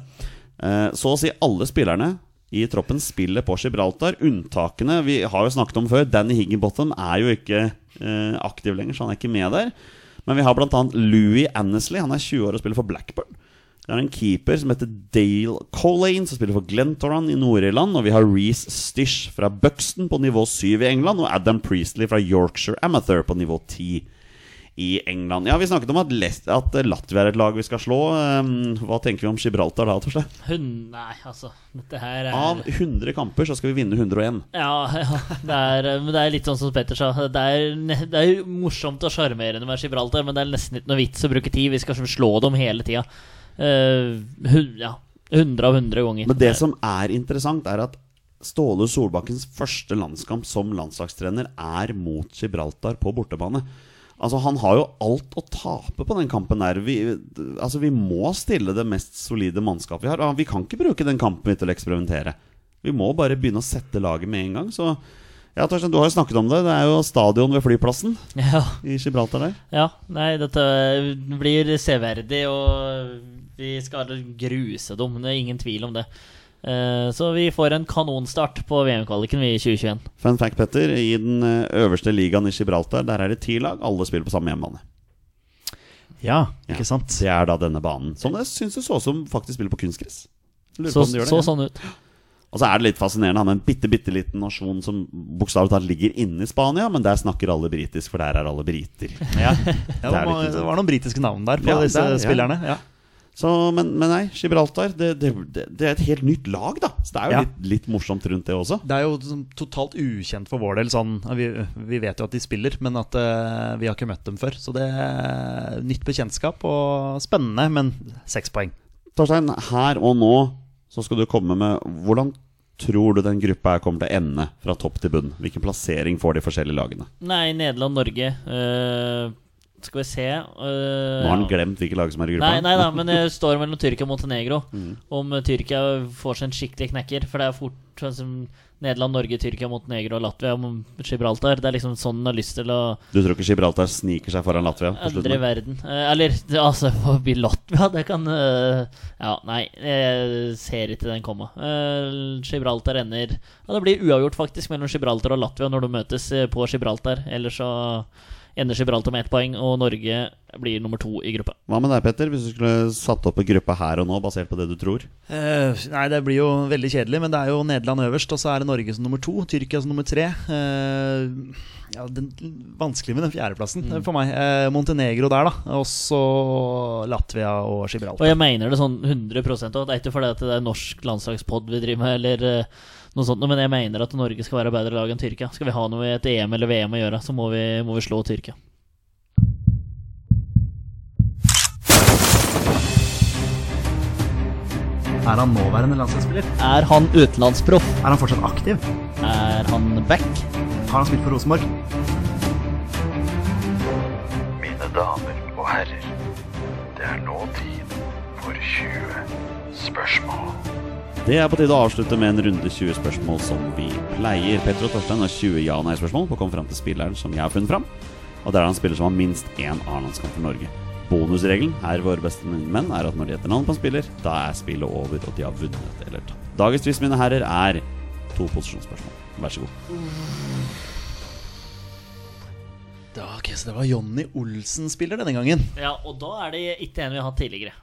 Eh, Så å si alle spillerne i troppen spiller på Gibraltar. Unntakene vi har jo snakket om før. Danny Higginbottom er jo ikke eh, aktiv lenger, så han er ikke med der. Men vi har bl.a. Louis Annesley. Han er 20 år og spiller for Blackburn. Vi har en keeper som heter Dale Colane, som spiller for Glentoran i Nord-Irland. Og vi har Reece Stish fra Buxton på nivå 7 i England. Og Adam Priestley fra Yorkshire Amateur på nivå 10 i England. Ja, Vi snakket om at, at Latvia er et lag vi skal slå. Um, hva tenker vi om Gibraltar da, Torstein? Nei, altså. Dette her er Av 100 kamper så skal vi vinne 101. Ja, ja det, er, men det er litt sånn som Petter sa. Det er, det er morsomt og sjarmerende med Gibraltar, men det er nesten ikke noe vits å bruke tid. Vi skal slå dem hele tida. Ja, 100 av 100 ganger. Men det som er interessant, er at Ståle Solbakkens første landskamp som landslagstrener er mot Gibraltar på bortebane. Altså Han har jo alt å tape på den kampen der. Vi, altså vi må stille det mest solide mannskapet vi har. Vi kan ikke bruke den kampen til å eksperimentere. Vi må bare begynne å sette laget med en gang. Så ja, Torstein, du har jo snakket om det. Det er jo stadion ved flyplassen Ja, i Gibraltar der. ja. Nei, dette blir severdig, og vi skal gruse dem. Det er ingen tvil om det. Eh, Så vi får en kanonstart på VM-kvaliken vi i 2021. Fun fact, Petter. I den eh, øverste ligaen i Gibraltar Der er det ti lag. Alle spiller på samme hjemmebane. Ja, Ja. ikke sant? Det er da denne banen. Som det syns det så ut som faktisk spiller på kunstgress. Så, de så sånn ut. Og så er det litt fascinerende. Han er en bitte, bitte liten nasjon som bokstavelig talt ligger inne i Spania, men der snakker alle britisk, for der er alle briter. Ja. Ja, det, var, det var noen britiske navn der på Ja, disse der, er- ja. spillerne. Ja. Så, men, men nei, Gibraltar det, det, det, er et helt nytt lag, da. Så det er jo Ja. litt, litt morsomt rundt det også. Det er jo sånn totalt ukjent for vår del. Sånn, vi, vi vet jo at de spiller, men at uh, vi har ikke møtt dem før. Så det er nytt bekjentskap og spennende, men seks poeng. Torstein, her og nå så skal du komme med Hvordan tror du den gruppa her kommer til å ende fra topp til bunn? Hvilken plassering får de forskjellige lagene? Nei, Nederland-Norge. eh, skal vi se uh, Nå har han glemt hvilke lag som er i gruppa. Nei, nei da, men det står mellom Tyrkia og Montenegro. Mm. Om eh, Tyrkia får seg en skikkelig knekker. For det er fort sånn som Nederland, Norge, Tyrkia, Montenegro og Latvia om Gibraltar. Det er liksom sånn den har lyst til å Du tror ikke Gibraltar sniker seg foran Latvia? Aldri i verden. Uh, eller altså, forbi Latvia, det kan uh, Ja, nei, jeg ser ikke den komme. Eh, Gibraltar ender Ja, det blir uavgjort, faktisk, mellom Gibraltar og Latvia når de møtes eh, på Gibraltar. Ellers så ender Gibraltar med ett poeng, og Norge blir nummer to i gruppa. Hva med deg, Petter? Hvis du skulle satt opp en gruppe her og nå, basert på det du tror? Eh, nei, det blir jo veldig kjedelig, men det er jo Nederland øverst, og så er det Norge som nummer to, Tyrkia som nummer tre. Eh, ja, den, vanskelig med den fjerdeplassen mm. for meg. Eh, Montenegro der, da. Og så Latvia og Gibraltar. Og jeg mener det sånn 100 også. Det er ikke fordi at det er norsk landslagspod vi driver med, eller eh, noe sånt, men jeg mener at Norge skal være bedre lag enn Tyrkia. Skal vi ha noe i et EM eller VM å gjøre, så må vi, må vi slå Tyrkia. Er han nåværende landslagsspiller? Er han utenlandsproff? Er han fortsatt aktiv? Er han back? Har han spilt for Rosenborg? Mine damer og herrer, det er nå tid for 20 spørsmål. Det er på tide å avslutte med en runde 20 spørsmål som vi pleier. Petter og Torstein har 20 ja- og nei-spørsmål på å komme fram til spilleren som jeg har funnet fram. Og det er han spiller som har minst én A-landskamp for Norge. Bonusregelen her våre beste menn er at når de heter navn på en spiller, da er spillet over, og de har vunnet eller tapt. Dagens tvist, mine herrer, er to posisjonsspørsmål. Vær så god. Da, ok, så det var Jonny Olsen spiller denne gangen. Ja, og da er det ikke en vi har hatt tidligere.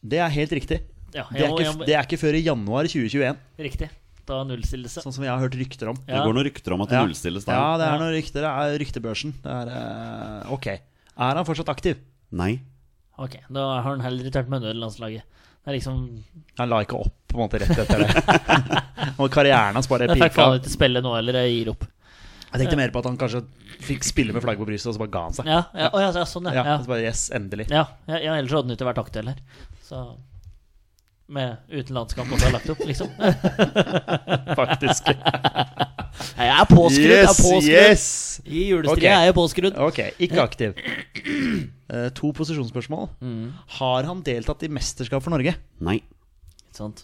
Det er helt riktig. Ja, Det er, må- ikke, må- det er ikke før i januar 2021, Riktig. Da nullstillelse. sånn som jeg har hørt rykter om. Ja. Det går noen rykter om at det Ja. nullstilles da. Ja, det er noen rykter. Det er ryktebørsen. Det er, uh, ok. Er han fortsatt aktiv? Nei. Ok, da har han heller ikke vært med nødlandslaget. landslaget. Det er liksom Han la ikke opp på en måte rett etter det. Og karrieren hans bare Jeg fikk faen ikke spille nå, eller jeg gir opp. Jeg tenkte mer på at han kanskje fikk spille med flagget på brystet, og så bare ga han seg. Ja, ja, ja, ja sånn, Ja, ja. så bare, yes, endelig. Ja, ja, ja ellers hadde han ikke vært aktuell her. Så Med uten landskamp også har lagt opp, liksom. Faktisk. Jeg er påskrudd! jeg er Yes, påskrudd yes! I julestria Ok. er jeg påskrudd. Ok, ikke aktiv. Eh, to posisjonsspørsmål. Mm. Har han deltatt i mesterskap for Norge? Nei. Ikke sant?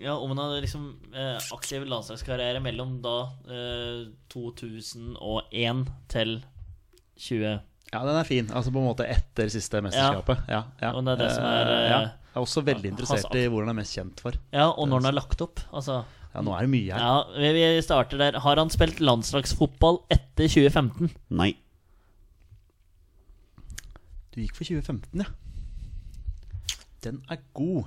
Ja, om han hadde liksom eh, aktiv landslagskarriere mellom da eh, 2001 til 20... Ja, den er fin. Altså på en måte etter siste mesterskapet. Ja, ja. Og det er det som er, uh, ja. eh, Jeg er også veldig interessert hans- i hvor han er mest kjent for. Ja, og når han er lagt opp. Altså Ja, nå er det mye her. Ja, vi, vi starter der. Har han spilt landslagsfotball etter 2015? Nei. Du gikk for 2015, ja. Den er god.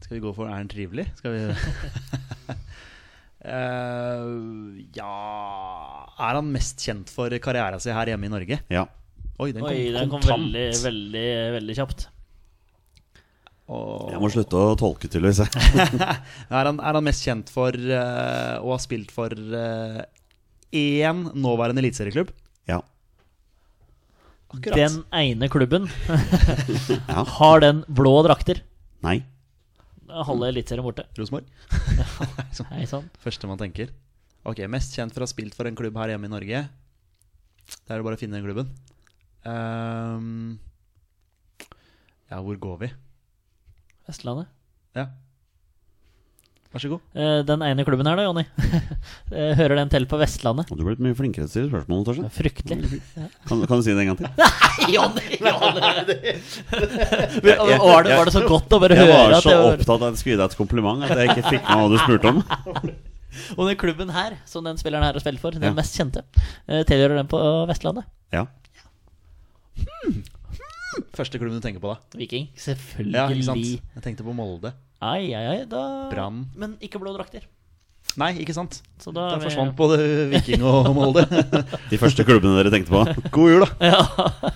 Skal vi gå for Er den trivelig? Skal vi Eh, Ja Er han mest kjent for karrieren sin her hjemme i Norge? Ja. Oi, den kom Oi, den kom veldig, veldig, veldig kjapt. Og- Jeg må slutte å tolke, tydeligvis. er, han, er han mest kjent for uh, å ha spilt for uh, én nåværende eliteserieklubb? Ja. Akkurat. Den ene klubben Ja. har den blå drakter. Nei. Halve eliteserien borte. Rosenborg? Hei sann. Første man tenker. Ok, Mest kjent for å ha spilt for en klubb her hjemme i Norge. Det er det bare å finne den klubben. Um, ja, hvor går vi? Vestlandet. Ja. Vær så god. Eh, Den ene klubben her, da, Jonny. Eh, Hører den til på Vestlandet? Du ble litt mye flinkere til å stille spørsmål, Torstein. Fryktelig. Kan, kan du si det en gang til? Jonny! Var, det, var det så godt å bare Jeg høre var så det var opptatt av at jeg skulle gi deg et kompliment at jeg ikke fikk med hva du spurte om. Og den klubben her, som den spilleren her har spilt for, den Ja. mest kjente, eh, tilhører den på Vestlandet. Ja. Første klubben du tenker på, da? Viking. Ja, Selvfølgelig. ikke sant? Jeg tenkte på Molde. Ai, ai, ai. Da Brann. Men ikke blå drakter. Nei, ikke sant? Så da Da forsvant vi- både Viking og Molde. De første klubbene dere tenkte på. God jul, da. Ja.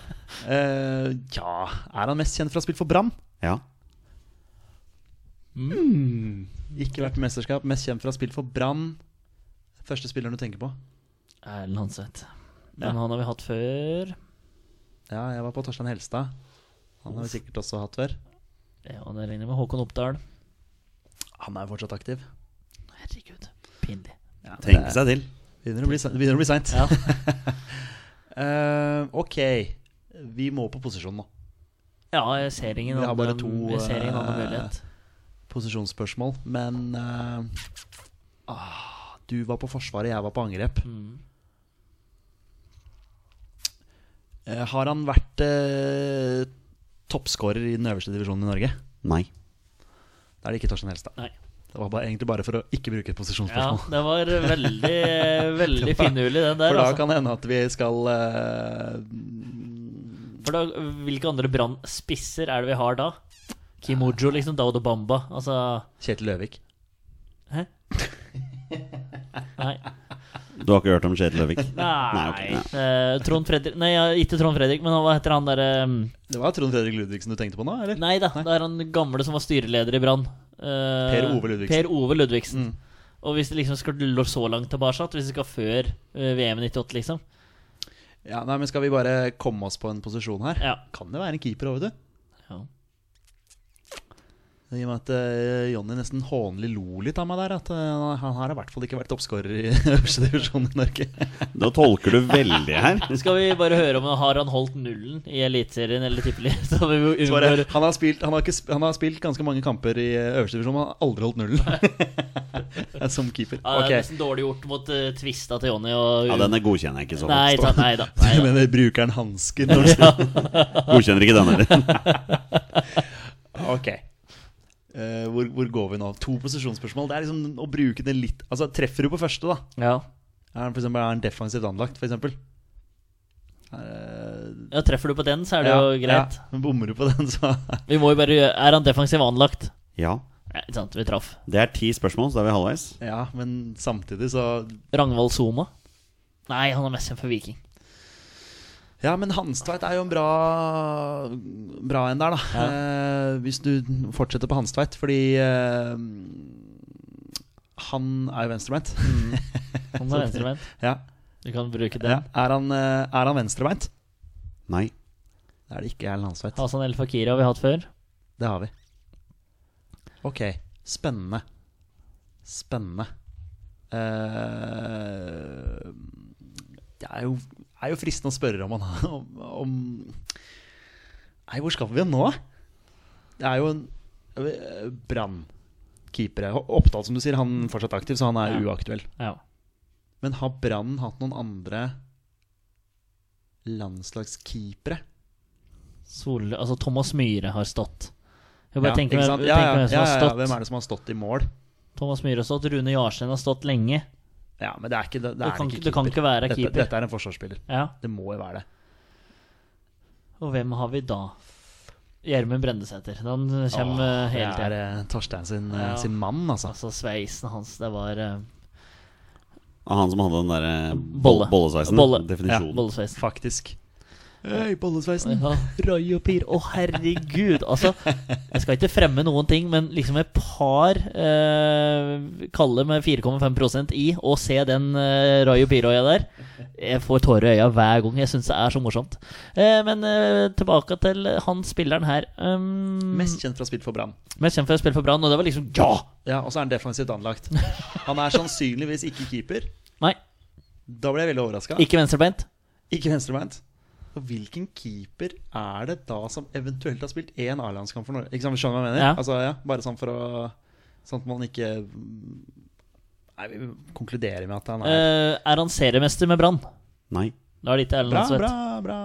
Uh, ja, er han mest kjent for å ha spilt for Brann? Ja. Ikke vært i mesterskap, mest kjent for å ha spilt for Brann. Første spilleren du tenker på? Erlend Hanseth. Men Ja. han har vi hatt før. Ja, jeg var på Torstein Helstad. Han har vi sikkert også hatt før. Ja, det regner med Håkon Oppdal. Han er jo fortsatt aktiv. Herregud. Pinlig. Ja, Tenke seg til. Begynner å bli, begynner å bli seint. Ja. uh, ok, vi må på posisjon nå. ja, jeg ser ingen Vi har bare to, jeg ser ingen annen eh, mulighet. Posisjonsspørsmål. Men uh, ah, du var på forsvaret, jeg var på angrep. Mm. Eh, har han vært uh, toppskårer i den øverste divisjonen i Norge? Nei. Da er det ikke Torstein Helstad. Nei. Det var bare, egentlig bare for å ikke bruke et posisjonsspørsmål. Ja, det var veldig, veldig finurlig, den der. For da Altså. kan det hende at vi skal uh... For da, Hvilke andre Brann-spisser er det vi har da? Kimojo, liksom. Daudo Bamba. Altså Kjetil Løvik. Hæ? Nei. Du har ikke hørt om Kjetil Løvik? Nei. nei, okay, nei. Uh, Trond Fredrik Nei, ja, ikke Trond Fredrik, men hva heter han derre Det var Trond Fredrik Ludvigsen du tenkte på nå, eller? Nei da, det er han gamle som var styreleder i Brann. Uh, Per Ove Ludvigsen. Per Ove Ludvigsen. Mm. Og hvis det liksom skal gå så langt tilbake, hvis det skal før uh, VM 98, liksom Ja, nei, men Skal vi bare komme oss på en posisjon her? Ja. Kan det være en keeper òg, vet du? ja. I og med at uh, Jonny nesten hånlig lo litt av meg der. At uh, han har i hvert fall ikke vært toppskårer i øverste divisjon i Norge. Da tolker du veldig her. Skal vi bare høre om har han holdt nullen i Eliteserien eller Tippeli? Så vi Så bare, unngår han, har spilt, han, har ikke, han har spilt ganske mange kamper i eh, øverste divisjon, men han har aldri holdt nullen. Som keeper. ja, Det er okay. nesten dårlig gjort mot uh, tvista til Jonny. Og, Ja, Denne godkjenner jeg ikke så Nei, høyt. ta, nei da. Nei, da. mener brukeren hansker? Godkjenner ikke den heller. Ok. Eh, hvor, hvor går vi nå? To posisjonsspørsmål. Det er liksom å bruke det litt Altså, Treffer du på første, da? Ja. Er han for eksempel, er han defensivt anlagt, for eksempel? Eh, ja, Treffer du på den, så er det jo greit. Ja, men bommer du på den, så Vi må jo bare gjøre Er han defensivt anlagt? Ja. Ja, ikke sant, vi traff. Det er ti spørsmål, så da er vi halvveis. Ja, men samtidig så Ragnvald Soma? Nei, han er mest kjent for Viking. Ja, men Hanstveit er jo en bra Bra en der, da. Eh, hvis du fortsetter på Hanstveit, fordi eh, Han er jo venstrebeint. Han er venstrebeint. Ja. Du kan bruke den. ja. Er han, eh, er han venstrebeint? Nei. Det er det ikke Erlend Hanstveit. Hasan El Fakiri har vi hatt før. Det har vi. Ok, spennende. Spennende. Uh, det er jo, er jo fristende å spørre om han om, om Nei, hvor skal vi nå? Det er jo en eh, Brann. Keepere. Oppdal, som du sier, han er fortsatt aktiv, så han er Ja. uaktuell. Ja. Men har Brann hatt noen andre landslagskeepere? Sol, altså Thomas Myhre har stått. Jeg bare Ja, tenker, meg? Ja, tenker ja, hvem ja, ja. Hvem er det som har stått i mål? Thomas Myhre har stått, Rune Jarstein har stått lenge. Ja, men det er ikke det, det, Det er kan ikke det kan ikke være dette, keeper. Dette er en forsvarsspiller. Ja. Det må jo være det. Og hvem har vi da? Gjermund Brendesæter. Han kommer Åh, hele tida. Det er eh, Torstein sin, eh, Ja. sin mann, altså. Altså, sveisen hans, det var uh, han som hadde den derre Bolle. bollesveisen. Bolle. Definisjonen. bollesveisen. Faktisk. Hei, bollesveisen. Ja, Roy og Pir. Å, herregud! Altså, jeg skal ikke fremme noen ting, men liksom et par eh, Kalle med 4,5% i, og se den eh, Roy og Pir-øya der Jeg får tårer i øya hver gang. Jeg syns det er så morsomt. Eh, men eh, tilbake til han spilleren her. Um, Mest kjent fra spill for Brann. mest kjent for å spille for Brann, og det var liksom ja! Ja, og så er han defensivt anlagt. Han er sannsynligvis ikke keeper. Nei, Da ble jeg veldig overraska. ikke venstrebeint. Ikke venstrebeint. Og hvilken keeper er det da som eventuelt har spilt én A-landskamp for Norge? Ikke sant, Skjønner du hva jeg mener? Ja. Altså, ja, bare sånn for å Sånn at man ikke Nei, vi konkluderer med at han er uh, er han seriemester med Brann? Nei. Da er det ikke Erlend Bra, bra, bra.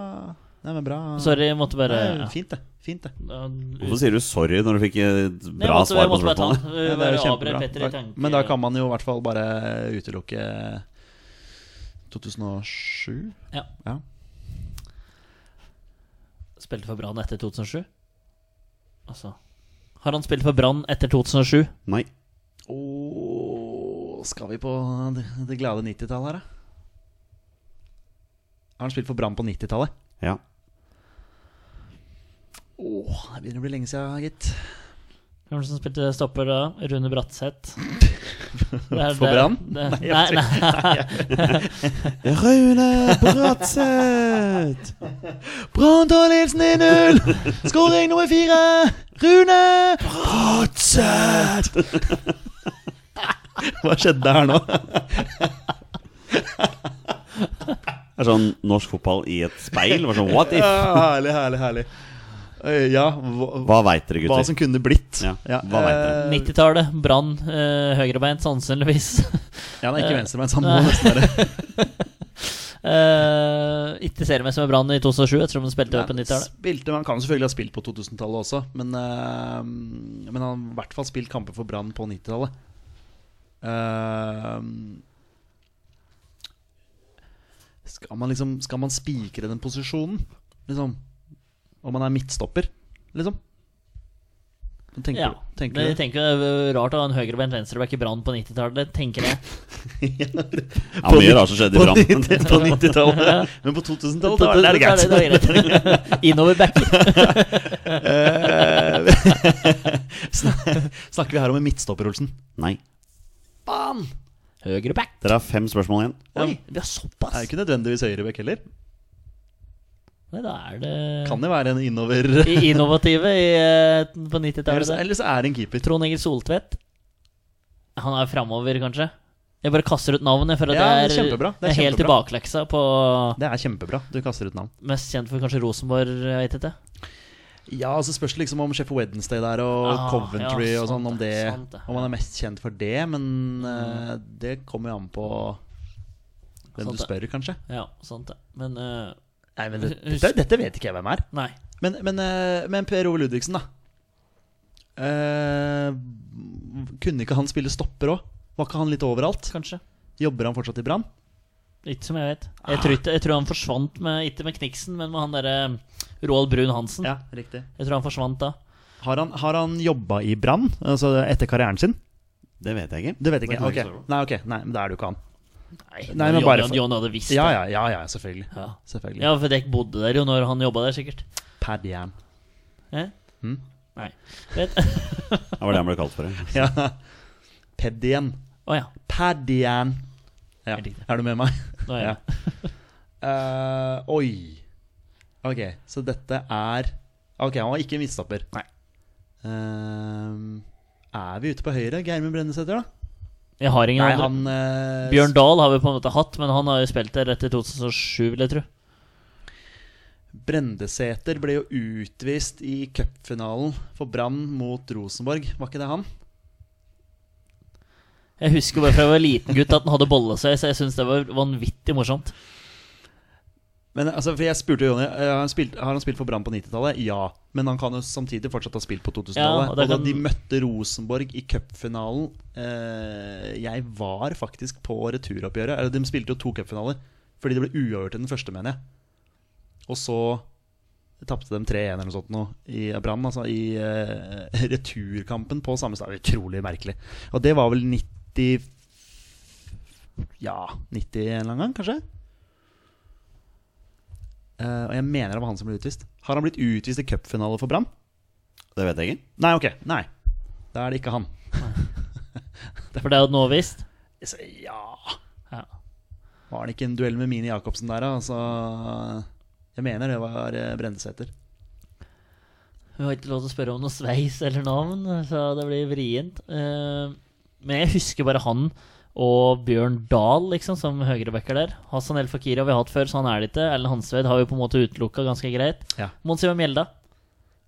Nei, men bra. Sorry, jeg måtte bare Nei, fint, det. Fint, det. Da- Hvorfor sier du sorry når du fikk et Nei, bra måtte- svar på spørsmålet? Ja, det er jo kjempebra. Da- Men da kan man jo i hvert fall bare utelukke 2007. Ja. Ja. Spilte for Brann etter 2007? Altså Har han spilt for Brann etter 2007? Nei. Og skal vi på det, det glade 90-tallet her, da? Har han spilt for Brann på 90-tallet? Ja. Åh, det begynner å bli lenge siden, gitt. Hvem som spilte stopper da? Rune Bratseth? Det er For Brann? Nei, Nei, jeg nei. Rune Bratseth! Brann tar ledelsen 1-0! Skåring nummer fire! Rune Bratseth! Hva skjedde her nå? Det er sånn norsk fotball i et speil. Sånn, what if? Ja, herlig, herlig, herlig. Eh, Ja, hva, Hva veit dere, hva som kunne blitt. Ja, hva vet dere? eh, 90-tallet. Brann. Uh, høyrebeint, sannsynligvis. Ja, han er ikke venstrebeint, så han må nesten være Uh, ikke seriemessig med Brann i 2007. Jeg tror de spilte på 90-tallet. Han kan selvfølgelig ha spilt på 2000-tallet også, men, uh, men han har i hvert fall spilt kamper for Brann på 90-tallet. Uh, skal man liksom Skal man spikre den posisjonen, liksom? Om han er midtstopper, liksom? Tenker, Ja. du- tenker Jeg du tenker det er rart å ha en høyrebeint venstreback i Brann på 90-tallet. Tenker jeg. Ja, mye rart som skjedde i På Brann. På 90-tallet. Men på 2000-tallet da er det greit. Det greit. Innoverbacker. Eh, Snakker vi her om en midtstopper, Olsen? Nei. Bam! Høyreback. Dere har fem spørsmål igjen. Oi, vi har såpass. Er ikke nødvendigvis høyreback heller. Nei, da er det Kan det være en innover Innovative i, eh, på 90-tallet. så eller så er det en keeper. Trond Egil Soltvedt. Han er framover, kanskje. Jeg bare kaster ut navn, jeg, for at Ja, det er er, kjempebra. Det er jeg helt tilbakeleksa på Det er kjempebra. Du kaster ut navn. Mest kjent for kanskje Rosenborg, jeg vet ikke. Ja, altså spørs det liksom om Chef Wednesday der og Ah, Coventry ja, og sånn. Om det, det sant det, Om han er mest kjent for det. Men eh, det kommer jo an på hvem Sant du spør, kanskje. Ja, sant det. Men eh, Nei, men det, dette, dette vet ikke jeg hvem er. Nei. Men, men, eh, men Per Ove Ludvigsen, da. Eh, kunne ikke han spille stopper òg? Var ikke han litt overalt? Kanskje. Jobber han fortsatt i Brann? Ikke som jeg vet. Jeg tror, ikke, jeg tror han forsvant med, ikke med Kniksen, men med han derre Roald Brun Hansen. Ja, riktig. Jeg tror han forsvant da. Har han, har han jobba i Brann altså etter karrieren sin? Det vet jeg ikke. Det vet jeg ikke. Ok. Nei, ok, nei, men da er det jo ikke han. Nei, Nei, men John, bare for- John hadde visst Ja, det. ja, ja, ja selvfølgelig. Ja. selvfølgelig. ja, for dere bodde der jo når han jobba der, sikkert. Padjern. Eh? Hmm? Nei. Vet Det var det han ble kalt for. ja. Ja. Pedien. Å ja. Padjern. Ja. Er du med meg? Nå er jeg. uh, oi. Ok, så dette er Ok, han var ikke en midtstopper. Nei. Uh, er vi ute på høyre? Geirmund Brennesæter, da? Jeg har ingen Nei, andre. han eh, Bjørn Dahl har vi på en måte hatt, men han har jo spilt der etter 2007, vil jeg tro. Brendesæter ble jo utvist i cupfinalen for Brann mot Rosenborg. Var ikke det han? Jeg husker bare fra jeg var liten gutt at han hadde bollesøy, så jeg syns det var vanvittig morsomt. Men altså, for jeg spurte Jonny eh, har han spilt, Har han spilt for Brann på 90-tallet. Ja. Men han kan jo samtidig fortsatt ha spilt på 2000-tallet. Ja, og og da kan- de møtte Rosenborg i cupfinalen eh, Jeg var faktisk på returoppgjøret. Eller, De spilte jo to cupfinaler. Fordi det ble uavgjort i den første, mener jeg. Og så tapte de 3-1 eller noe sånt nå i Brann. Altså i eh, returkampen på samme stad. Utrolig merkelig. Og det var vel 90 Ja, 90 en eller annen gang, kanskje? Eh, og jeg mener det var han som ble utvist. Har han blitt utvist i cupfinale for Brann? Det vet jeg ikke. Nei, ok. Nei. Da er det ikke han. For det hadde nå visst. Ja Ja. Var det ikke en duell med Mini Jacobsen der, da? Altså, jeg mener det var uh, Brendesæter. Vi har ikke lov til å spørre om noe sveis eller navn, så det blir vrient. Eh, men jeg husker bare han og Bjørn Dahl liksom som høyrebacker der. Hassan El Fakiri har vi hatt før, så han er det ikke. Erlend Hansved har vi på en måte utelukka ganske greit. Ja. Monsiva Mjelda.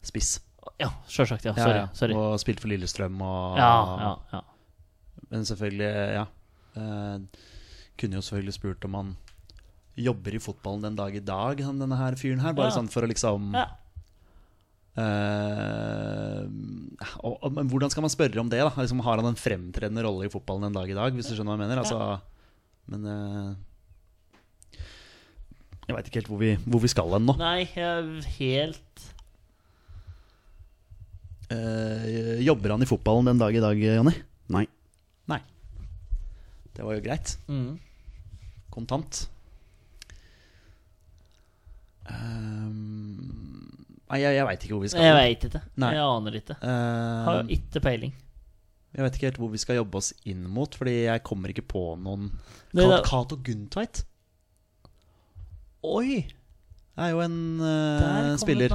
Spiss. Ja, sjølsagt. Ja. Ja, Sorry. ja. sorry. Og spilt for Lillestrøm og Ja, ja, ja. Men selvfølgelig, ja. Eh, kunne jo selvfølgelig spurt om han jobber i fotballen den dag i dag, han, denne her fyren her. Bare sånn for å liksom ja. Og, og, Men hvordan skal man spørre om det? da? Liksom, har han en fremtredende rolle i fotballen en dag i dag? Hvis du skjønner hva jeg mener? Altså, men eh, Jeg veit ikke helt hvor vi, hvor vi skal hen nå. Nei, jeg helt Eh, jobber han i fotballen den dag i dag, Jonny? Nei. Nei. Det var jo greit. mm. Kontant. Ehm, nei, jeg, jeg veit ikke hvor vi skal. Jeg veit ikke. Nei. Jeg aner ikke. Ehm, Har jo ikke peiling. jeg vet ikke helt hvor vi skal jobbe oss inn mot, Fordi jeg kommer ikke på noen Det Kat- Cato Gundtveit Oi! er jo en uh, eh, det spiller.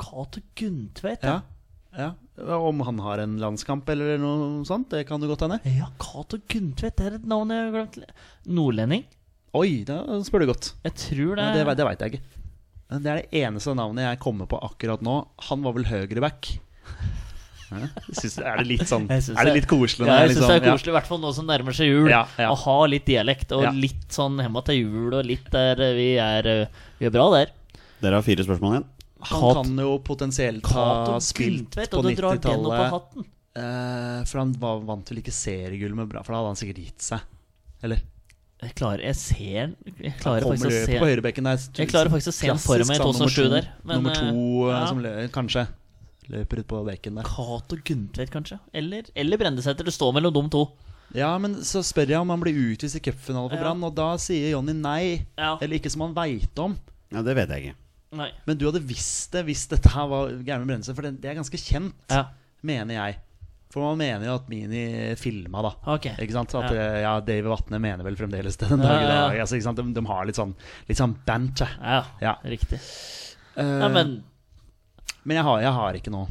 Cato Gundtveit, Ja, ja. Om han har en landskamp eller noe sånt, det kan du godt hende. Ja, Cato Gundtveit, det er et navn jeg har glemt. Nordlending? Oi, da spør du godt. Jeg tror det ja, det, det veit jeg ikke. Men Det er det eneste navnet jeg kommer på akkurat nå. Han var vel høyreback. Ja, synes, er det litt sånn Er det litt koselig? Ja, jeg syns det er liksom- koselig, i hvert fall nå som nærmer seg jul. Ja, ja. Å ha litt dialekt og Ja. litt sånn hemma til jul og litt der eh, vi er eh, Vi er bra der. Dere har fire spørsmål igjen. Han Kat- kan jo potensielt ha spilt på og du drar den opp av 90-tallet. Eh, for han var, vant vel ikke seriegull med bra, for da hadde han sikkert gitt seg. Eller? Jeg klarer Jeg ser Jeg klarer faktisk å se på høyrebekken der. Jeg klarer faktisk å se han for meg i sånn 2007 nummer der. Men, nummer to eh, eh, ja. som løper, kanskje løper ut på bekken der. Cato Gundtvedt, kanskje? Eller, eller Brendesæter. Det står mellom de to. Ja, men så spør jeg om han blir utvist i cupfinalen for Ja. Brann, og da sier Jonny nei. Ja. Eller ikke som han veit om. Ja, Det vet jeg ikke. Nei. Men du hadde visst det hvis dette her var Gærme Brendesæter, for det, det er ganske kjent, Ja. mener jeg. For man mener jo at Mini filma, da. Ok. Ikke sant? At Ja. eh, ja, David Vatne mener vel fremdeles det den dag i dag. Altså, ikke sant? De, de har litt sånn, litt sånn banter. Ja, Ja. riktig. Uh, ja, men, men jeg har, jeg har ikke noe.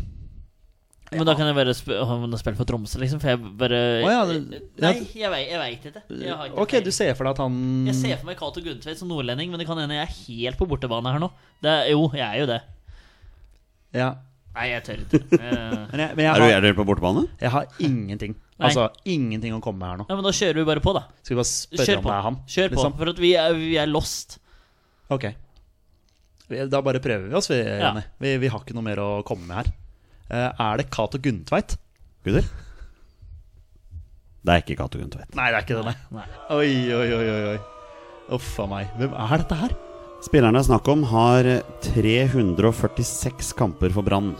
men da kan jeg bare sp å, spille for Tromsø, liksom. For jeg bare oh, ja, det- Nei, jeg veit, jeg vet ikke. Ikke Ok, du ser for deg at han Jeg ser for meg Cato Gundtveit som nordlending, men det kan hende jeg er helt på bortebane her nå. Det er, jo, jeg er jo det. ja. Nei, jeg tør ikke. Eh, Men, jeg, men jeg, Er du har, er dere på bortebane? jeg har ingenting. Nei. Altså ingenting å komme med her nå. Ja, men da kjører vi bare på, da. Skal vi bare spørre Kjør om på. det er han? Kjør på, liksom? for at vi er, vi er lost. Ok. Vi- Da bare prøver vi oss, vi, Ja. Jenny. Vi, vi har ikke noe mer å komme med her. Eh, er det Cato Gundtveit? Gutter? Det er ikke Cato Gunntveit. Nei, det er ikke det, nei. Nei. Oi, oi, oi, oi, oi. Uff a meg. Hvem er dette her? Spillerne det er snakk om, har 346 kamper for Brann.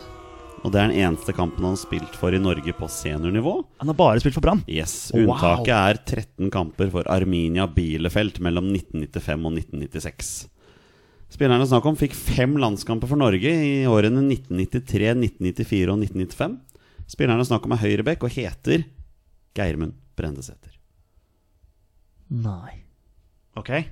Og det er den eneste kampen han har spilt for i Norge på seniornivå. Han har bare spilt for Brann. Yes, Wow. Unntaket er 13 kamper for Arminia Bielefeld mellom 1995 og 1996. Spillerne snakk om fikk fem landskamper for Norge i årene 1993, 1994 og 1995. Spillerne snakk om er høyrebekk og heter Geirmund Brendesæter. Nei. Ok det-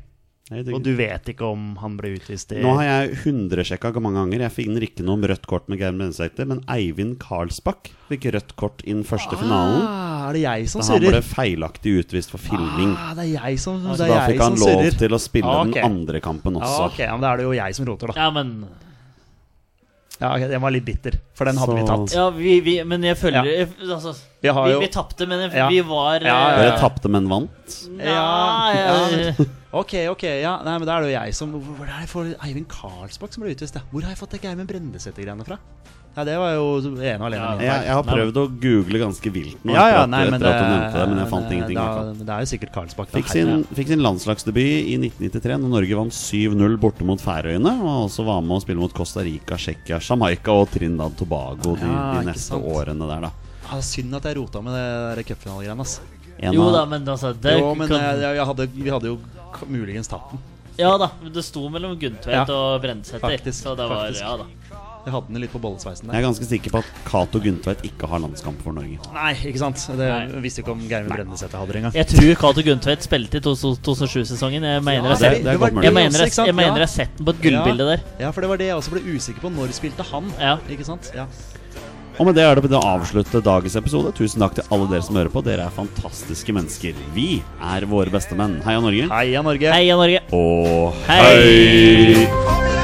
Og du vet ikke om han ble utvist i Nå har jeg 100-sjekka mange ganger. Jeg finner ikke noe om rødt kort med Geir Brendesæter, men Eivind Karlsbakk fikk rødt kort i den første finalen. ah, Er det jeg som Da han ble feilaktig utvist for filming. Ah, det er jeg som, Så det da er fikk han lov surrer. til å spille Ah, okay. den andre kampen også. også. ok, ja, men Da er det jo jeg som roter, da. Ja, men Ja, ok, Den var litt bitter, for den hadde vi tatt. Ja, vi, vi Men jeg føler Ja. jeg, altså, Vi har vi, jo vi tapte, men jeg, Ja. vi var Ja, ja, ja. Dere tapte, men vant. Ja, ja. Ok, ok, ja Nei, men da er det jo jeg som Hvor er det for Eivind Karlsbakk som ble utvist? da? Hvor har jeg fått det Geirmund Brendesæter-greiene fra? Nei, Det var jo ene og alene Ja, min Jeg, feil. jeg har prøvd å google ganske vilt nå Ja, ja, nei, men etter at du nevnte det, men jeg fant det- ingenting. da. Det er jo sikkert Karlsbakk. Fikk sin, fikk sin landslagsdebut i 1993 når Norge vant 7-0 borte mot Færøyene. Og også var med å spille mot Costa Rica, Tsjekkia, Jamaica og Trinidad Tobago de, Ja, de neste sant. årene der, da. Ja, synd at jeg rota med det cupfinalegreiene. Altså. Jo da, men altså det Jo, men kan, jeg, jeg hadde, vi hadde jo muligens tatt den. Ja da, det sto mellom Gundtvedt Ja, og Brendesæter. faktisk, Så det var faktisk. Ja da. Jeg hadde den litt på bollesveisen der. Jeg er ganske sikker på at Cato Gundtvedt ikke har landskamp for Norge. Nei, ikke sant? Det Nei. visste ikke om Geirmund Brendesæter hadde det engang. Jeg tror Cato Gundtvedt spilte i 2007-sesongen. Jeg mener er Ja. jeg har sett den på et gullbilde der. Ja, for det var det jeg også ble usikker på. Når spilte han? Ja. Ikke sant? Ja. Og med det er det på det å avslutte dagens episode. Tusen takk til alle dere som hører på. Dere er fantastiske mennesker. Vi er våre beste menn. Heia Norge. Heia Norge! Heia Norge! Og Hei!